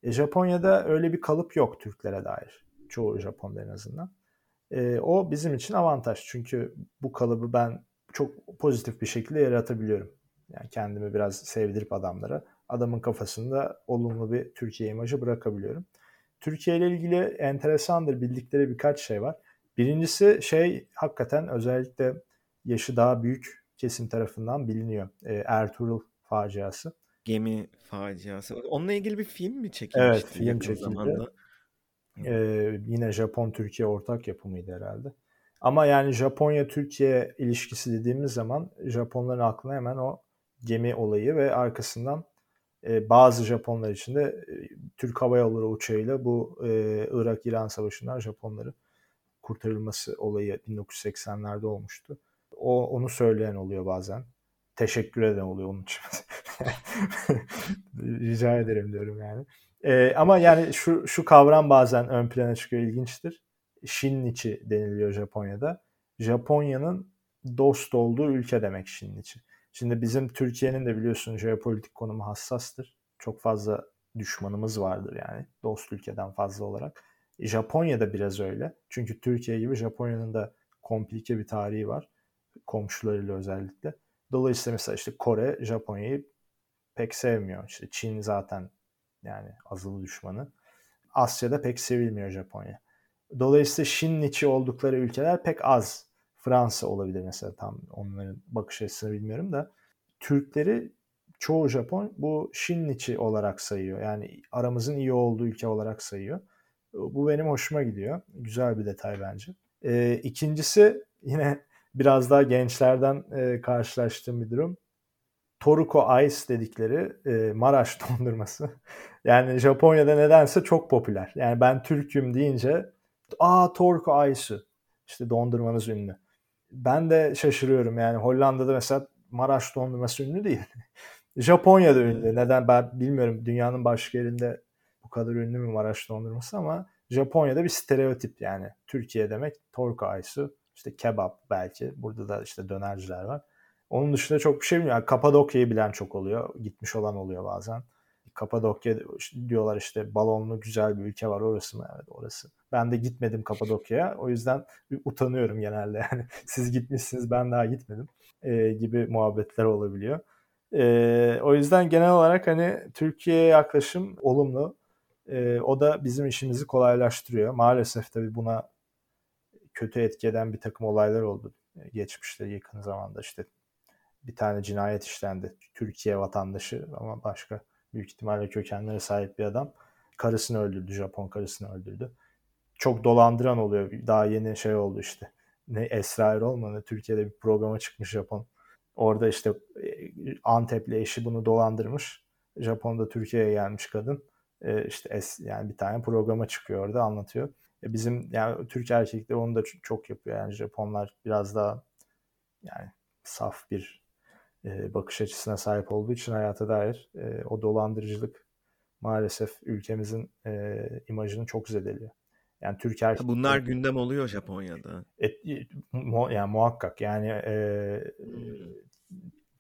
E, Japonya'da öyle bir kalıp yok Türklere dair. Çoğu Japon'da en azından. E, o bizim için avantaj. Çünkü bu kalıbı ben çok pozitif bir şekilde yaratabiliyorum. Yani kendimi biraz sevdirip adamlara adamın kafasında olumlu bir Türkiye imajı bırakabiliyorum. Türkiye ile ilgili enteresandır bildikleri birkaç şey var. Birincisi şey hakikaten özellikle yaşı daha büyük kesim tarafından biliniyor. E, Ertuğrul faciası. Gemi faciası. Onunla ilgili bir film mi çekilmişti? Evet film çekildi. Zamanda? Ee, yine Japon-Türkiye ortak yapımıydı herhalde. Ama yani Japonya-Türkiye ilişkisi dediğimiz zaman Japonların aklına hemen o gemi olayı ve arkasından e, bazı Japonlar için de e, Türk Hava Yolları uçağıyla bu e, Irak-İran Savaşı'ndan Japonları kurtarılması olayı 1980'lerde olmuştu. O onu söyleyen oluyor bazen. Teşekkür eden oluyor onun için. Rica ederim diyorum yani. E, ama yani şu şu kavram bazen ön plana çıkıyor ilginçtir. Shinnichi deniliyor Japonya'da. Japonya'nın dost olduğu ülke demek Shinnichi. Şimdi bizim Türkiye'nin de biliyorsun jeopolitik konumu hassastır. Çok fazla düşmanımız vardır yani dost ülkeden fazla olarak. Japonya'da biraz öyle. Çünkü Türkiye gibi Japonya'nın da komplike bir tarihi var. Komşularıyla özellikle. Dolayısıyla mesela işte Kore Japonya'yı pek sevmiyor. İşte Çin zaten yani azılı düşmanı. Asya'da pek sevilmiyor Japonya. Dolayısıyla Shinnichi oldukları ülkeler pek az. Fransa olabilir mesela tam onların bakış açısını bilmiyorum da. Türkleri çoğu Japon bu Shinnichi olarak sayıyor. Yani aramızın iyi olduğu ülke olarak sayıyor. Bu benim hoşuma gidiyor. Güzel bir detay bence. Ee, ikincisi yine biraz daha gençlerden e, karşılaştığım bir durum. Toruko Ice dedikleri e, Maraş dondurması. yani Japonya'da nedense çok popüler. Yani ben Türk'üm deyince aa Toruko Ice'ı işte dondurmanız ünlü. Ben de şaşırıyorum yani Hollanda'da mesela Maraş dondurması ünlü değil. Japonya'da ünlü. Neden ben bilmiyorum dünyanın başka yerinde bu kadar ünlü mü Maraş dondurması ama Japonya'da bir stereotip yani. Türkiye demek Torko Ice'ı işte kebap belki. Burada da işte dönerciler var. Onun dışında çok bir şey bilmiyorum. Yani Kapadokya'yı bilen çok oluyor. Gitmiş olan oluyor bazen. Kapadokya diyorlar işte balonlu güzel bir ülke var orası mı? Evet orası. Ben de gitmedim Kapadokya'ya. O yüzden utanıyorum genelde. Yani siz gitmişsiniz ben daha gitmedim e, gibi muhabbetler olabiliyor. E, o yüzden genel olarak hani Türkiye'ye yaklaşım olumlu. E, o da bizim işimizi kolaylaştırıyor. Maalesef tabii buna kötü etki bir takım olaylar oldu geçmişte yakın zamanda işte bir tane cinayet işlendi. Türkiye vatandaşı ama başka büyük ihtimalle kökenlere sahip bir adam. Karısını öldürdü, Japon karısını öldürdü. Çok dolandıran oluyor. Daha yeni şey oldu işte. Ne Esra Erol ne Türkiye'de bir programa çıkmış Japon. Orada işte e, Antep'li eşi bunu dolandırmış. Japon'da Türkiye'ye gelmiş kadın. E, işte es, yani bir tane programa çıkıyor orada anlatıyor. E bizim yani Türk erkekleri onu da çok yapıyor. Yani Japonlar biraz daha yani saf bir e, bakış açısına sahip olduğu için hayata dair e, o dolandırıcılık maalesef ülkemizin e, imajını çok zedeliyor. Yani Türk. Bunlar gündem oluyor Japonya'da. Et, mu, yani muhakkak yani e, hmm.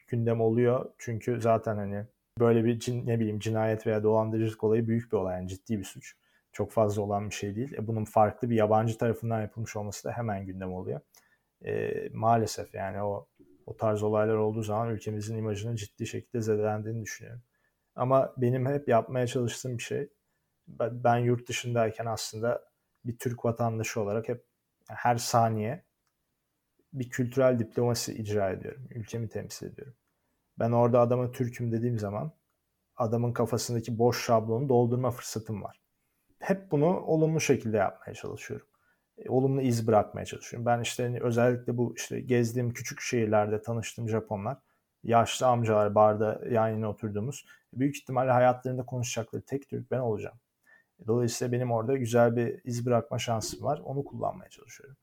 gündem oluyor çünkü zaten hani böyle bir cin, ne bileyim cinayet veya dolandırıcılık olayı büyük bir olay yani ciddi bir suç. Çok fazla olan bir şey değil. E, bunun farklı bir yabancı tarafından yapılmış olması da hemen gündem oluyor. E, maalesef yani o o tarz olaylar olduğu zaman ülkemizin imajının ciddi şekilde zedelendiğini düşünüyorum. Ama benim hep yapmaya çalıştığım bir şey ben yurt dışındayken aslında bir Türk vatandaşı olarak hep her saniye bir kültürel diplomasi icra ediyorum. Ülkemi temsil ediyorum. Ben orada adama Türk'üm dediğim zaman adamın kafasındaki boş şablonu doldurma fırsatım var. Hep bunu olumlu şekilde yapmaya çalışıyorum. E, olumlu iz bırakmaya çalışıyorum. Ben işte hani özellikle bu işte gezdiğim küçük şehirlerde tanıştığım Japonlar, yaşlı amcalar barda yan yana oturduğumuz büyük ihtimalle hayatlarında konuşacakları tek Türk ben olacağım. Dolayısıyla benim orada güzel bir iz bırakma şansım var. Onu kullanmaya çalışıyorum.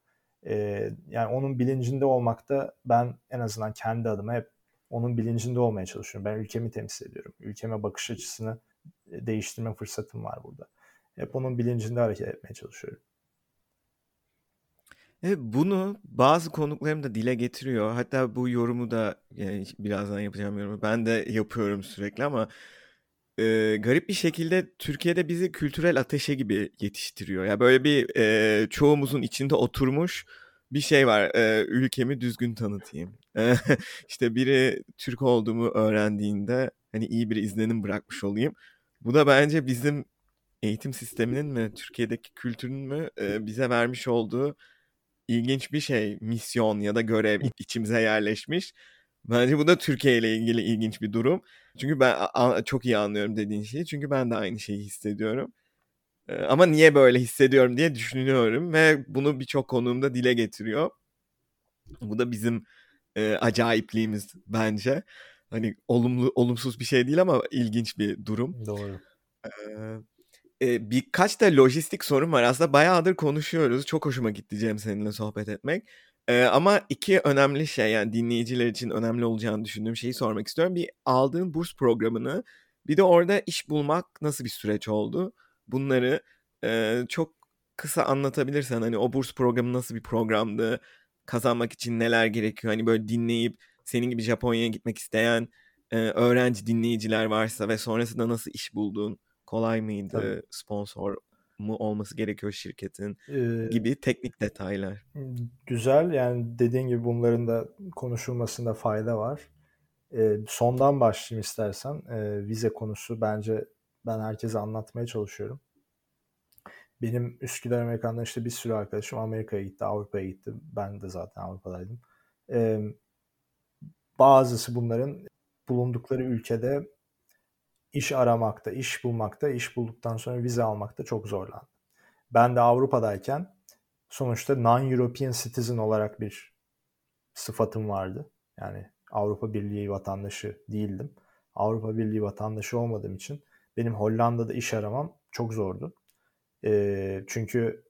Ee, yani onun bilincinde olmakta ben en azından kendi adıma hep onun bilincinde olmaya çalışıyorum. Ben ülkemi temsil ediyorum. Ülkeme bakış açısını değiştirme fırsatım var burada. Hep onun bilincinde hareket etmeye çalışıyorum. Evet, bunu bazı konuklarım da dile getiriyor. Hatta bu yorumu da yani birazdan yapacağım yorumu ben de yapıyorum sürekli ama e, garip bir şekilde Türkiye'de bizi kültürel ateşe gibi yetiştiriyor. Ya yani böyle bir e, çoğumuzun içinde oturmuş bir şey var. E, ülkemi düzgün tanıtayım. E, işte biri Türk olduğumu öğrendiğinde hani iyi bir izlenim bırakmış olayım. Bu da bence bizim eğitim sisteminin mi, Türkiye'deki kültürün mü e, bize vermiş olduğu ilginç bir şey, misyon ya da görev içimize yerleşmiş. Bence bu da Türkiye ile ilgili ilginç bir durum. Çünkü ben çok iyi anlıyorum dediğin şeyi. Çünkü ben de aynı şeyi hissediyorum. Ama niye böyle hissediyorum diye düşünüyorum ve bunu birçok konuğumda dile getiriyor. Bu da bizim e, acayipliğimiz bence. Hani olumlu olumsuz bir şey değil ama ilginç bir durum. Doğru. Ee, e, birkaç da lojistik sorun var. Aslında bayağıdır konuşuyoruz. Çok hoşuma gitti Cem seninle sohbet etmek. Ee, ama iki önemli şey yani dinleyiciler için önemli olacağını düşündüğüm şeyi sormak istiyorum. Bir aldığın burs programını bir de orada iş bulmak nasıl bir süreç oldu? Bunları e, çok kısa anlatabilirsen hani o burs programı nasıl bir programdı? Kazanmak için neler gerekiyor? Hani böyle dinleyip senin gibi Japonya'ya gitmek isteyen e, öğrenci dinleyiciler varsa ve sonrasında nasıl iş buldun? Kolay mıydı? Tabii. Sponsor mu olması gerekiyor şirketin ee, gibi teknik detaylar. Güzel yani dediğin gibi bunların da konuşulmasında fayda var. Ee, sondan başlayayım istersen. Ee, vize konusu bence ben herkese anlatmaya çalışıyorum. Benim Üsküdar Amerikan'da işte bir sürü arkadaşım Amerika'ya gitti, Avrupa'ya gitti. Ben de zaten Avrupa'daydım. Ee, bazısı bunların bulundukları ülkede iş aramakta, iş bulmakta, iş bulduktan sonra vize almakta çok zorlandı. Ben de Avrupa'dayken sonuçta non-European citizen olarak bir sıfatım vardı. Yani Avrupa Birliği vatandaşı değildim. Avrupa Birliği vatandaşı olmadığım için benim Hollanda'da iş aramam çok zordu. E, çünkü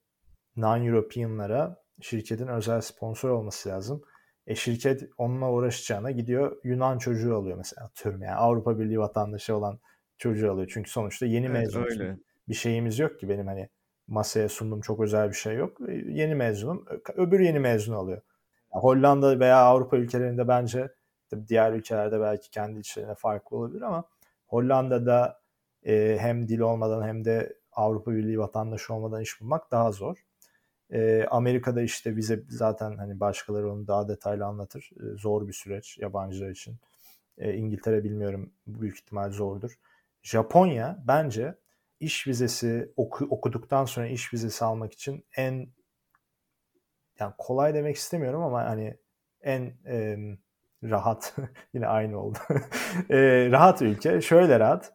non-European'lara şirketin özel sponsor olması lazım. E şirket onunla uğraşacağına gidiyor Yunan çocuğu alıyor mesela atıyorum yani Avrupa Birliği vatandaşı olan çocuğu alıyor. Çünkü sonuçta yeni evet, mezun. Öyle. Bir şeyimiz yok ki benim hani masaya sunduğum çok özel bir şey yok. Yeni mezunum. Öbür yeni mezun alıyor. Hollanda veya Avrupa ülkelerinde bence diğer ülkelerde belki kendi içlerine farklı olabilir ama Hollanda'da e, hem dil olmadan hem de Avrupa Birliği vatandaşı olmadan iş bulmak daha zor. E, Amerika'da işte vize zaten hani başkaları onu daha detaylı anlatır. E, zor bir süreç yabancılar için. E, İngiltere bilmiyorum büyük ihtimal zordur. Japonya bence iş vizesi oku, okuduktan sonra iş vizesi almak için en yani kolay demek istemiyorum ama hani en e, rahat yine aynı oldu. e, rahat ülke. Şöyle rahat.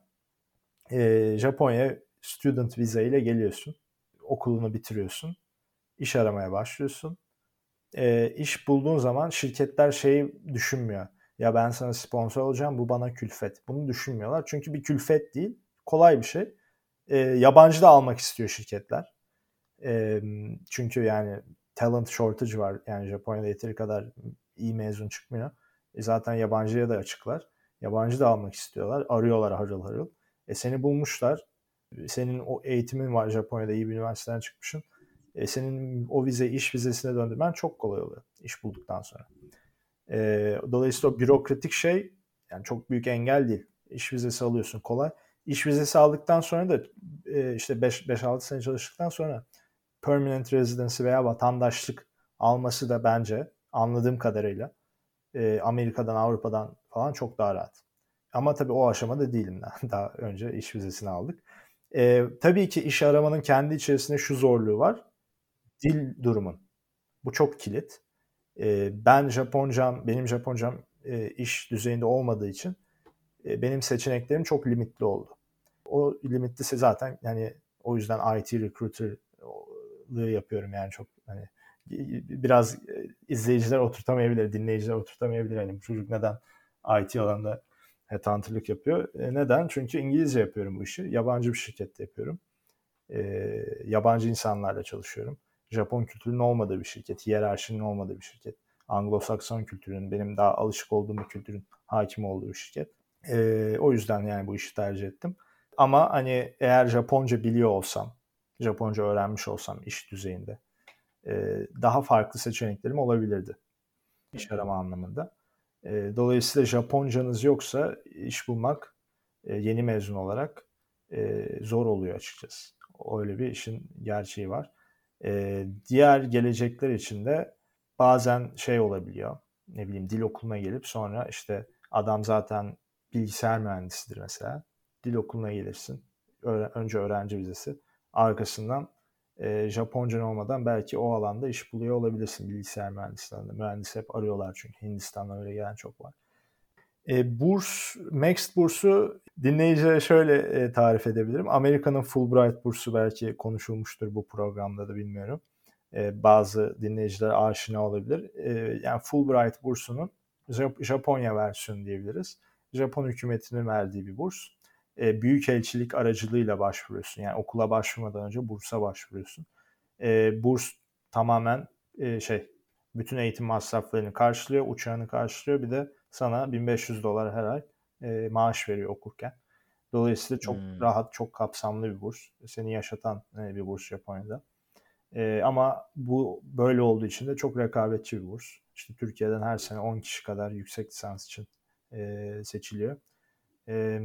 E, Japonya student vize ile geliyorsun. Okulunu bitiriyorsun. iş aramaya başlıyorsun. E, iş bulduğun zaman şirketler şeyi düşünmüyor ya ben sana sponsor olacağım bu bana külfet. Bunu düşünmüyorlar. Çünkü bir külfet değil. Kolay bir şey. E, yabancı da almak istiyor şirketler. E, çünkü yani talent shortage var. Yani Japonya'da yeteri kadar iyi mezun çıkmıyor. E, zaten yabancıya da açıklar. Yabancı da almak istiyorlar. Arıyorlar harıl harıl. E seni bulmuşlar. Senin o eğitimin var Japonya'da iyi bir üniversiteden çıkmışsın. e, senin o vize iş vizesine döndürmen çok kolay oluyor iş bulduktan sonra. E, dolayısıyla o bürokratik şey yani çok büyük engel değil. İş vizesi alıyorsun kolay. İş vizesi aldıktan sonra da e, işte 5-6 sene çalıştıktan sonra permanent residency veya vatandaşlık alması da bence anladığım kadarıyla e, Amerika'dan Avrupa'dan falan çok daha rahat. Ama tabii o aşamada değilim daha. Daha önce iş vizesini aldık. E, tabii ki iş aramanın kendi içerisinde şu zorluğu var. Dil durumun. Bu çok kilit. E, ben Japoncam, benim Japoncam e, iş düzeyinde olmadığı için e, benim seçeneklerim çok limitli oldu. O limitlisi zaten yani o yüzden IT recruiter'lığı yapıyorum yani çok hani biraz e, izleyiciler oturtamayabilir, dinleyiciler oturtamayabilir. Hani bu çocuk neden IT alanında headhunter'lık yapıyor? Neden? Çünkü İngilizce yapıyorum bu işi. Yabancı bir şirkette yapıyorum. Yabancı insanlarla çalışıyorum. Japon kültürünün olmadığı bir şirket, hiyerarşinin olmadığı bir şirket. Anglo-Sakson kültürünün, benim daha alışık olduğum bir kültürün hakim olduğu bir şirket. E, o yüzden yani bu işi tercih ettim. Ama hani eğer Japonca biliyor olsam, Japonca öğrenmiş olsam iş düzeyinde e, daha farklı seçeneklerim olabilirdi iş arama anlamında. E, dolayısıyla Japoncanız yoksa iş bulmak e, yeni mezun olarak zor oluyor açıkçası. Öyle bir işin gerçeği var. Diğer gelecekler için de bazen şey olabiliyor. Ne bileyim dil okuluna gelip sonra işte adam zaten bilgisayar mühendisidir mesela. Dil okuluna gelirsin. Önce öğrenci vizesi. Arkasından e, Japoncan olmadan belki o alanda iş buluyor olabilirsin bilgisayar mühendisliğinde. Mühendis hep arıyorlar çünkü Hindistan'dan öyle gelen çok var. E, burs, Max bursu dinleyicilere şöyle e, tarif edebilirim. Amerika'nın Fulbright bursu belki konuşulmuştur bu programda da bilmiyorum. E, bazı dinleyiciler aşina olabilir. E, yani Fulbright bursunun Japonya versiyonu diyebiliriz. Japon hükümetinin verdiği bir burs e, büyükelçilik aracılığıyla başvuruyorsun. Yani okula başvurmadan önce bursa başvuruyorsun. E, burs tamamen e, şey bütün eğitim masraflarını karşılıyor, uçağını karşılıyor. Bir de sana 1500 dolar her ay e, maaş veriyor okurken. Dolayısıyla çok hmm. rahat, çok kapsamlı bir burs. Seni yaşatan e, bir burs Japonya'da. E, ama bu böyle olduğu için de çok rekabetçi bir burs. İşte Türkiye'den her sene 10 kişi kadar yüksek lisans için e, seçiliyor. E,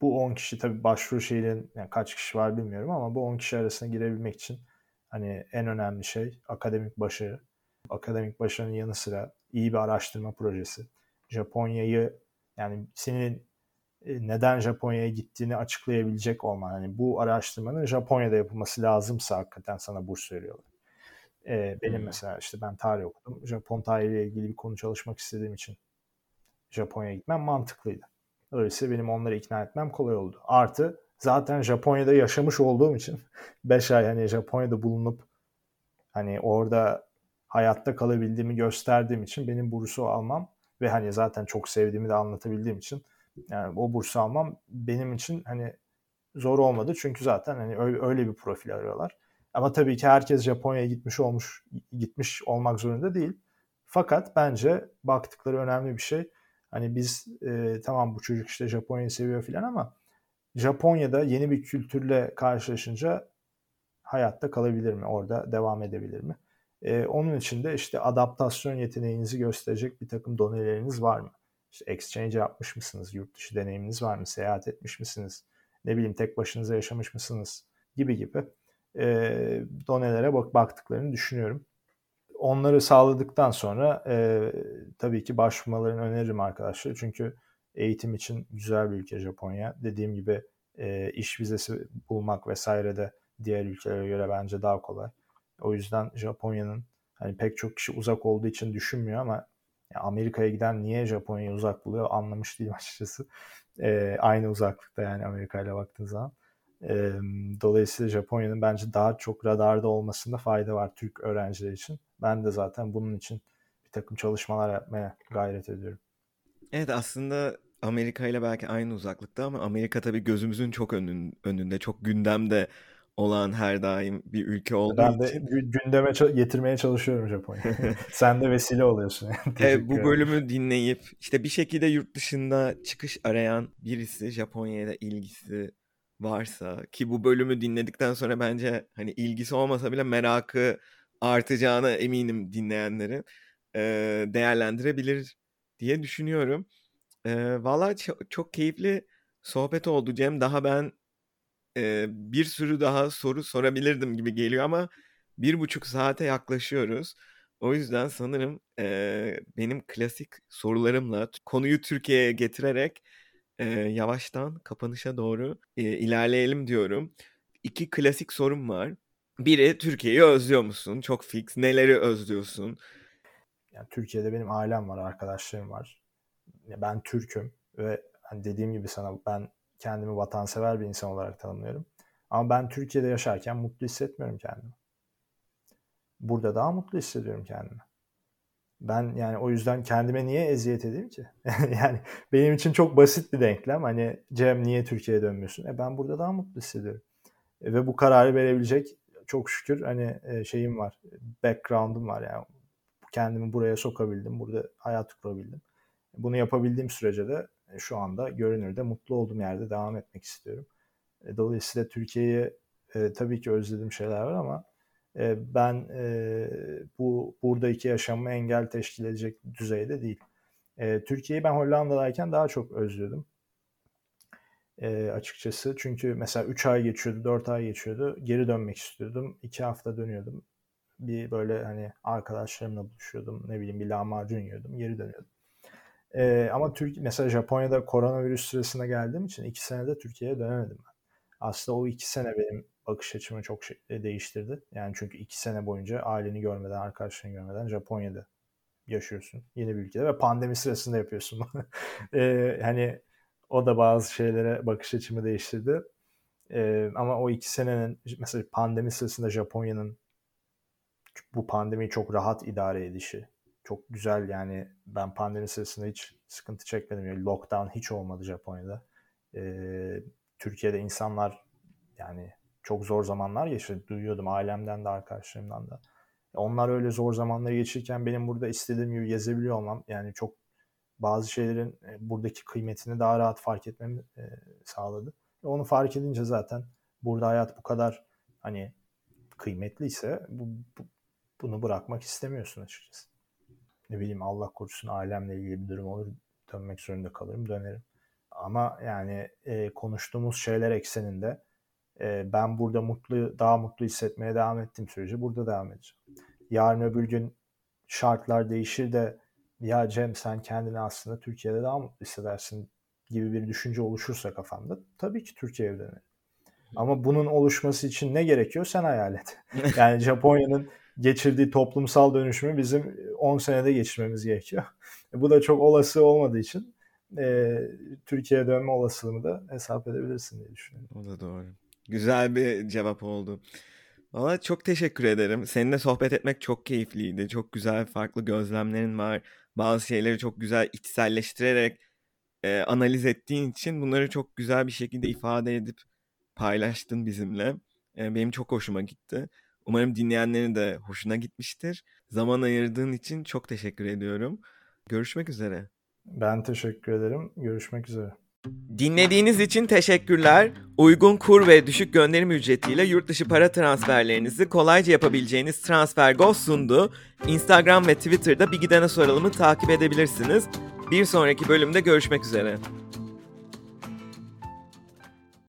bu 10 kişi tabii başvuru şeylerin yani kaç kişi var bilmiyorum ama bu 10 kişi arasına girebilmek için hani en önemli şey akademik başarı. Akademik başarının yanı sıra iyi bir araştırma projesi. Japonya'yı yani senin e, neden Japonya'ya gittiğini açıklayabilecek olman. Hani bu araştırmanın Japonya'da yapılması lazımsa hakikaten sana burs veriyorlar. Ee, benim hmm. mesela işte ben tarih okudum. Japon tarihiyle ilgili bir konu çalışmak istediğim için Japonya'ya gitmem mantıklıydı. Öyleyse benim onları ikna etmem kolay oldu. Artı zaten Japonya'da yaşamış olduğum için 5 ay hani Japonya'da bulunup hani orada hayatta kalabildiğimi gösterdiğim için benim bursu almam ve hani zaten çok sevdiğimi de anlatabildiğim için yani o bursu almam benim için hani zor olmadı çünkü zaten hani öyle, bir profil arıyorlar. Ama tabii ki herkes Japonya'ya gitmiş olmuş gitmiş olmak zorunda değil. Fakat bence baktıkları önemli bir şey Hani biz e, tamam bu çocuk işte Japonya'yı seviyor filan ama Japonya'da yeni bir kültürle karşılaşınca hayatta kalabilir mi? Orada devam edebilir mi? E, onun için de işte adaptasyon yeteneğinizi gösterecek bir takım doneleriniz var mı? İşte exchange yapmış mısınız? Yurt dışı deneyiminiz var mı? Seyahat etmiş misiniz? Ne bileyim tek başınıza yaşamış mısınız? Gibi gibi e, donelere bak baktıklarını düşünüyorum onları sağladıktan sonra e, tabii ki başvurmalarını öneririm arkadaşlar. Çünkü eğitim için güzel bir ülke Japonya. Dediğim gibi e, iş vizesi bulmak vesaire de diğer ülkelere göre bence daha kolay. O yüzden Japonya'nın hani pek çok kişi uzak olduğu için düşünmüyor ama Amerika'ya giden niye Japonya'yı uzak buluyor anlamış değilim açıkçası. E, aynı uzaklıkta yani Amerika ile baktığın zaman. E, dolayısıyla Japonya'nın bence daha çok radarda olmasında fayda var Türk öğrenciler için. Ben de zaten bunun için bir takım çalışmalar yapmaya gayret ediyorum. Evet aslında Amerika ile belki aynı uzaklıkta ama Amerika tabii gözümüzün çok önün, önünde, çok gündemde olan her daim bir ülke olduğu ben de gündeme getirmeye çalışıyorum Japonya. Sen de vesile oluyorsun. evet, bu bölümü dinleyip işte bir şekilde yurt dışında çıkış arayan birisi Japonya'ya da ilgisi varsa ki bu bölümü dinledikten sonra bence hani ilgisi olmasa bile merakı artacağına eminim dinleyenlerin e, değerlendirebilir diye düşünüyorum. E, Valla çok, çok keyifli sohbet oldu Cem. Daha ben e, bir sürü daha soru sorabilirdim gibi geliyor ama bir buçuk saate yaklaşıyoruz. O yüzden sanırım e, benim klasik sorularımla konuyu Türkiye'ye getirerek e, yavaştan kapanışa doğru e, ilerleyelim diyorum. İki klasik sorum var. Biri Türkiye'yi özlüyor musun? Çok fix. Neleri özlüyorsun? Yani Türkiye'de benim ailem var, arkadaşlarım var. Ben Türk'üm ve hani dediğim gibi sana ben kendimi vatansever bir insan olarak tanımlıyorum. Ama ben Türkiye'de yaşarken mutlu hissetmiyorum kendimi. Burada daha mutlu hissediyorum kendimi. Ben yani o yüzden kendime niye eziyet edeyim ki? yani benim için çok basit bir denklem. Hani Cem niye Türkiye'ye dönmüyorsun? E ben burada daha mutlu hissediyorum. E ve bu kararı verebilecek çok şükür hani e, şeyim var. Background'um var yani. Kendimi buraya sokabildim. Burada hayat kurabildim. Bunu yapabildiğim sürece de şu anda görünürde mutlu olduğum yerde devam etmek istiyorum. E, dolayısıyla Türkiye'yi e, tabii ki özlediğim şeyler var ama e, ben e, bu buradaki yaşamı engel teşkil edecek düzeyde değil. E, Türkiye'yi ben Hollanda'dayken daha çok özlüyordum. E, açıkçası çünkü mesela 3 ay geçiyordu, 4 ay geçiyordu. Geri dönmek istiyordum. 2 hafta dönüyordum. Bir böyle hani arkadaşlarımla buluşuyordum. Ne bileyim bir lahmacun yiyordum. Geri dönüyordum. Ee, ama Türk mesela Japonya'da koronavirüs süresine geldiğim için iki senede Türkiye'ye dönemedim ben. Aslında o iki sene benim bakış açımı çok şey, e, değiştirdi. Yani çünkü iki sene boyunca aileni görmeden, arkadaşlarını görmeden Japonya'da yaşıyorsun. Yeni bir ülkede ve pandemi sırasında yapıyorsun. ee, hani o da bazı şeylere bakış açımı değiştirdi. Ee, ama o iki senenin mesela pandemi sırasında Japonya'nın bu pandemiyi çok rahat idare edişi, çok güzel yani ben pandemi sırasında hiç sıkıntı çekmedim. Yani lockdown hiç olmadı Japonya'da. Ee, Türkiye'de insanlar yani çok zor zamanlar geçirdi. Duyuyordum ailemden de arkadaşlarımdan da. Onlar öyle zor zamanları geçirirken benim burada istediğim gibi gezebiliyor olmam yani çok bazı şeylerin e, buradaki kıymetini daha rahat fark etmemi e, sağladı. Onu fark edince zaten burada hayat bu kadar hani kıymetliyse bu, bu, bunu bırakmak istemiyorsun açıkçası ne bileyim Allah korusun ailemle ilgili bir durum olur dönmek zorunda kalırım dönerim. Ama yani e, konuştuğumuz şeyler ekseninde e, ben burada mutlu daha mutlu hissetmeye devam ettiğim sürece burada devam edeceğim. Yarın öbür gün şartlar değişir de ya Cem sen kendini aslında Türkiye'de daha mutlu hissedersin gibi bir düşünce oluşursa kafamda tabii ki Türkiye'ye dönerim. Ama bunun oluşması için ne gerekiyor sen hayal et. Yani Japonya'nın geçirdiği toplumsal dönüşümü bizim 10 senede geçirmemiz gerekiyor. Bu da çok olası olmadığı için e, Türkiye'ye dönme olasılığını da hesap edebilirsin diye düşünüyorum. O da doğru. Güzel bir cevap oldu. Valla çok teşekkür ederim. Seninle sohbet etmek çok keyifliydi. Çok güzel farklı gözlemlerin var. Bazı şeyleri çok güzel içselleştirerek e, analiz ettiğin için bunları çok güzel bir şekilde ifade edip paylaştın bizimle. E, benim çok hoşuma gitti. Umarım dinleyenlerin de hoşuna gitmiştir. Zaman ayırdığın için çok teşekkür ediyorum. Görüşmek üzere. Ben teşekkür ederim. Görüşmek üzere. Dinlediğiniz için teşekkürler. Uygun kur ve düşük gönderim ücretiyle yurt dışı para transferlerinizi kolayca yapabileceğiniz TransferGo sundu. Instagram ve Twitter'da Bir Gidene Soralım'ı takip edebilirsiniz. Bir sonraki bölümde görüşmek üzere.